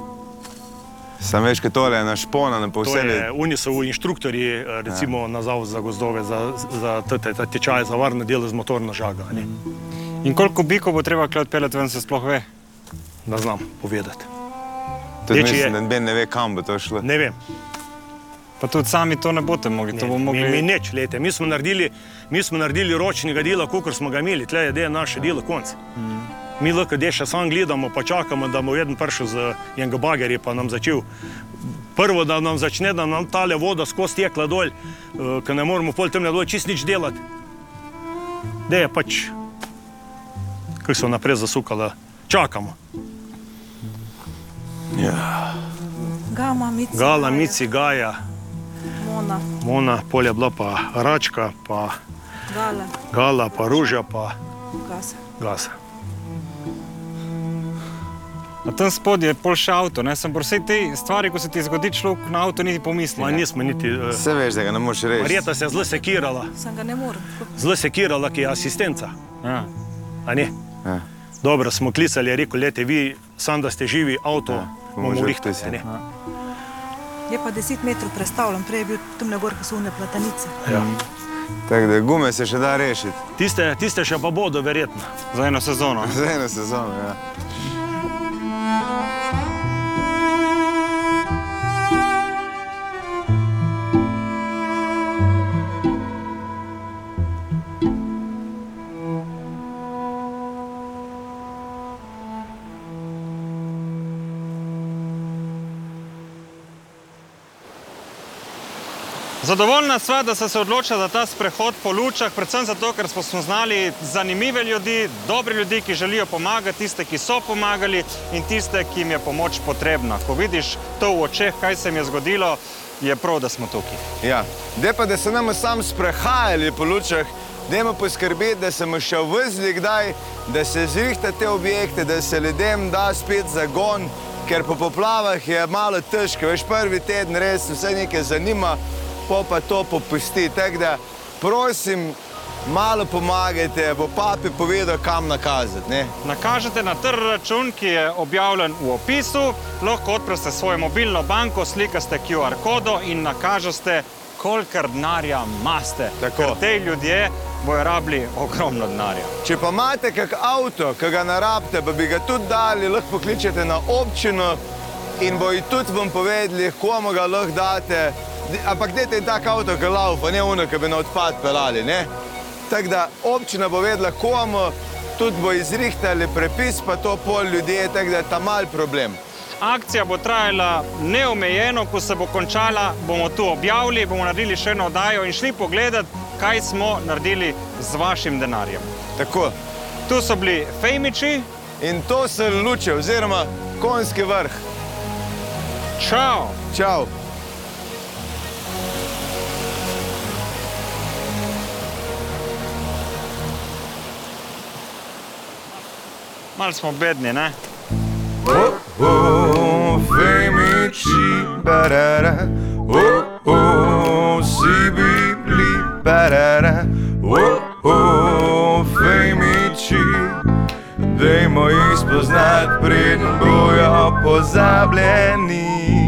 Sam veš, kaj tole je našponano po To vsej je, oni so inštruktorji, eh, recimo ja. na Zavod za gozdove, za, za te, te tečaje, za varne dele z motorno žaga. Ne, In koliko bikov bo treba kle odpeljati ven, se sploh ve? ne znam povedati. Tudi mislim, je. da noben ne ve, kam bo to šlo. Ne vem. Pa tudi sami to ne boste mogli, to bo Mi, mogli... mi neč, lete. Mi smo naredili, mi smo naredili ročnega dela, kot smo ga imeli, tle je del naše delo konc. Mi lahko deša samo gledamo, pa čakamo, da bo eden prišel z enega bagerja, pa nam začel. Prvo, da nam začne, da nam tale voda skozi tekla dol, eh, ker ne moremo pol temne dol čist nič delati. Da je pač, kako so naprej zasukala, čakamo. Gama, mici. Gala, Gaja, Mici, Gaja, Mona, Mona, polje bila pa Račka, pa Gala, Gala, pa Ruža, pa Gasa. Gasa. Na tem spodaj je pol še avto, ne? Sem vse te stvari, ko se ti zgodi človek na avto, niti pomisli. Ma ne. nismo niti. Uh, Vse veš, da ga ne moreš reči. Marjeta se je zelo sekirala, Sem ga ne morem. zelo sekirala, ki je asistenca. Ja. a ne? Ja. Dobro, smo klicali, je rekel, lete vi, sam da ste živi, avto ja, bomo že Je pa 10 metrov prestavljen, prej je bil tam na gor, ko so une platanice. Ja. Tako da gume se še da rešiti. Tiste, tiste še pa bodo, verjetno. Za eno sezono. [LAUGHS] Za eno sezono, ja. Zadovoljna sva, da sta se odločila za ta sprehod po lučah, predvsem zato, ker smo spoznali zanimive ljudi, dobre ljudi, ki želijo pomagati, tiste, ki so pomagali in tiste, ki jim je pomoč potrebna. Ko vidiš to v očeh, kaj se jim je zgodilo, je prav, da smo tukaj. Ja, da pa da se nam sam sprehajali po lučah, dajmo poskrbeti, da se bomo še vozili kdaj, da se zrihta te objekte, da se ljudem da spet zagon, ker po poplavah je malo težko, veš, prvi teden res vse nekaj zanima, po pa to popusti. Tako da prosim, malo pomagajte, bo papi povedal, kam nakazati. Ne? Nakažete na tr račun, ki je objavljen v opisu, lahko odprete svojo mobilno banko, slikaste QR kodo in nakažete, koliko denarja imate. Tako. Ker te ljudje bojo rabili ogromno denarja. Če pa imate kak avto, ki ga ne rabite, pa bi ga tudi dali, lahko pokličete na občino in bojo tudi vam povedali, komu ga lahko date. Ampak dajte en tak avto, ki laufa, ne ono, ki bi na odpad pelali. ne. Tako da občina bo vedela, komu, tudi bo izrihtali prepis, pa to pol ljudje, tako da je ta mal problem. Akcija bo trajala neomejeno, ko se bo končala, bomo tu objavili, bomo naredili še eno oddajo in šli pogledat, kaj smo naredili z vašim denarjem. Tako. Tu so bili fejmiči, In to so luče, oziroma konjski vrh. čau! Čau. Mal smo bedni, ne? Oh, femici, barara. Oh, oh, si bibli, barara. Oh, oh, femici. Dajmo jih spoznati, preden bojo pozabljeni.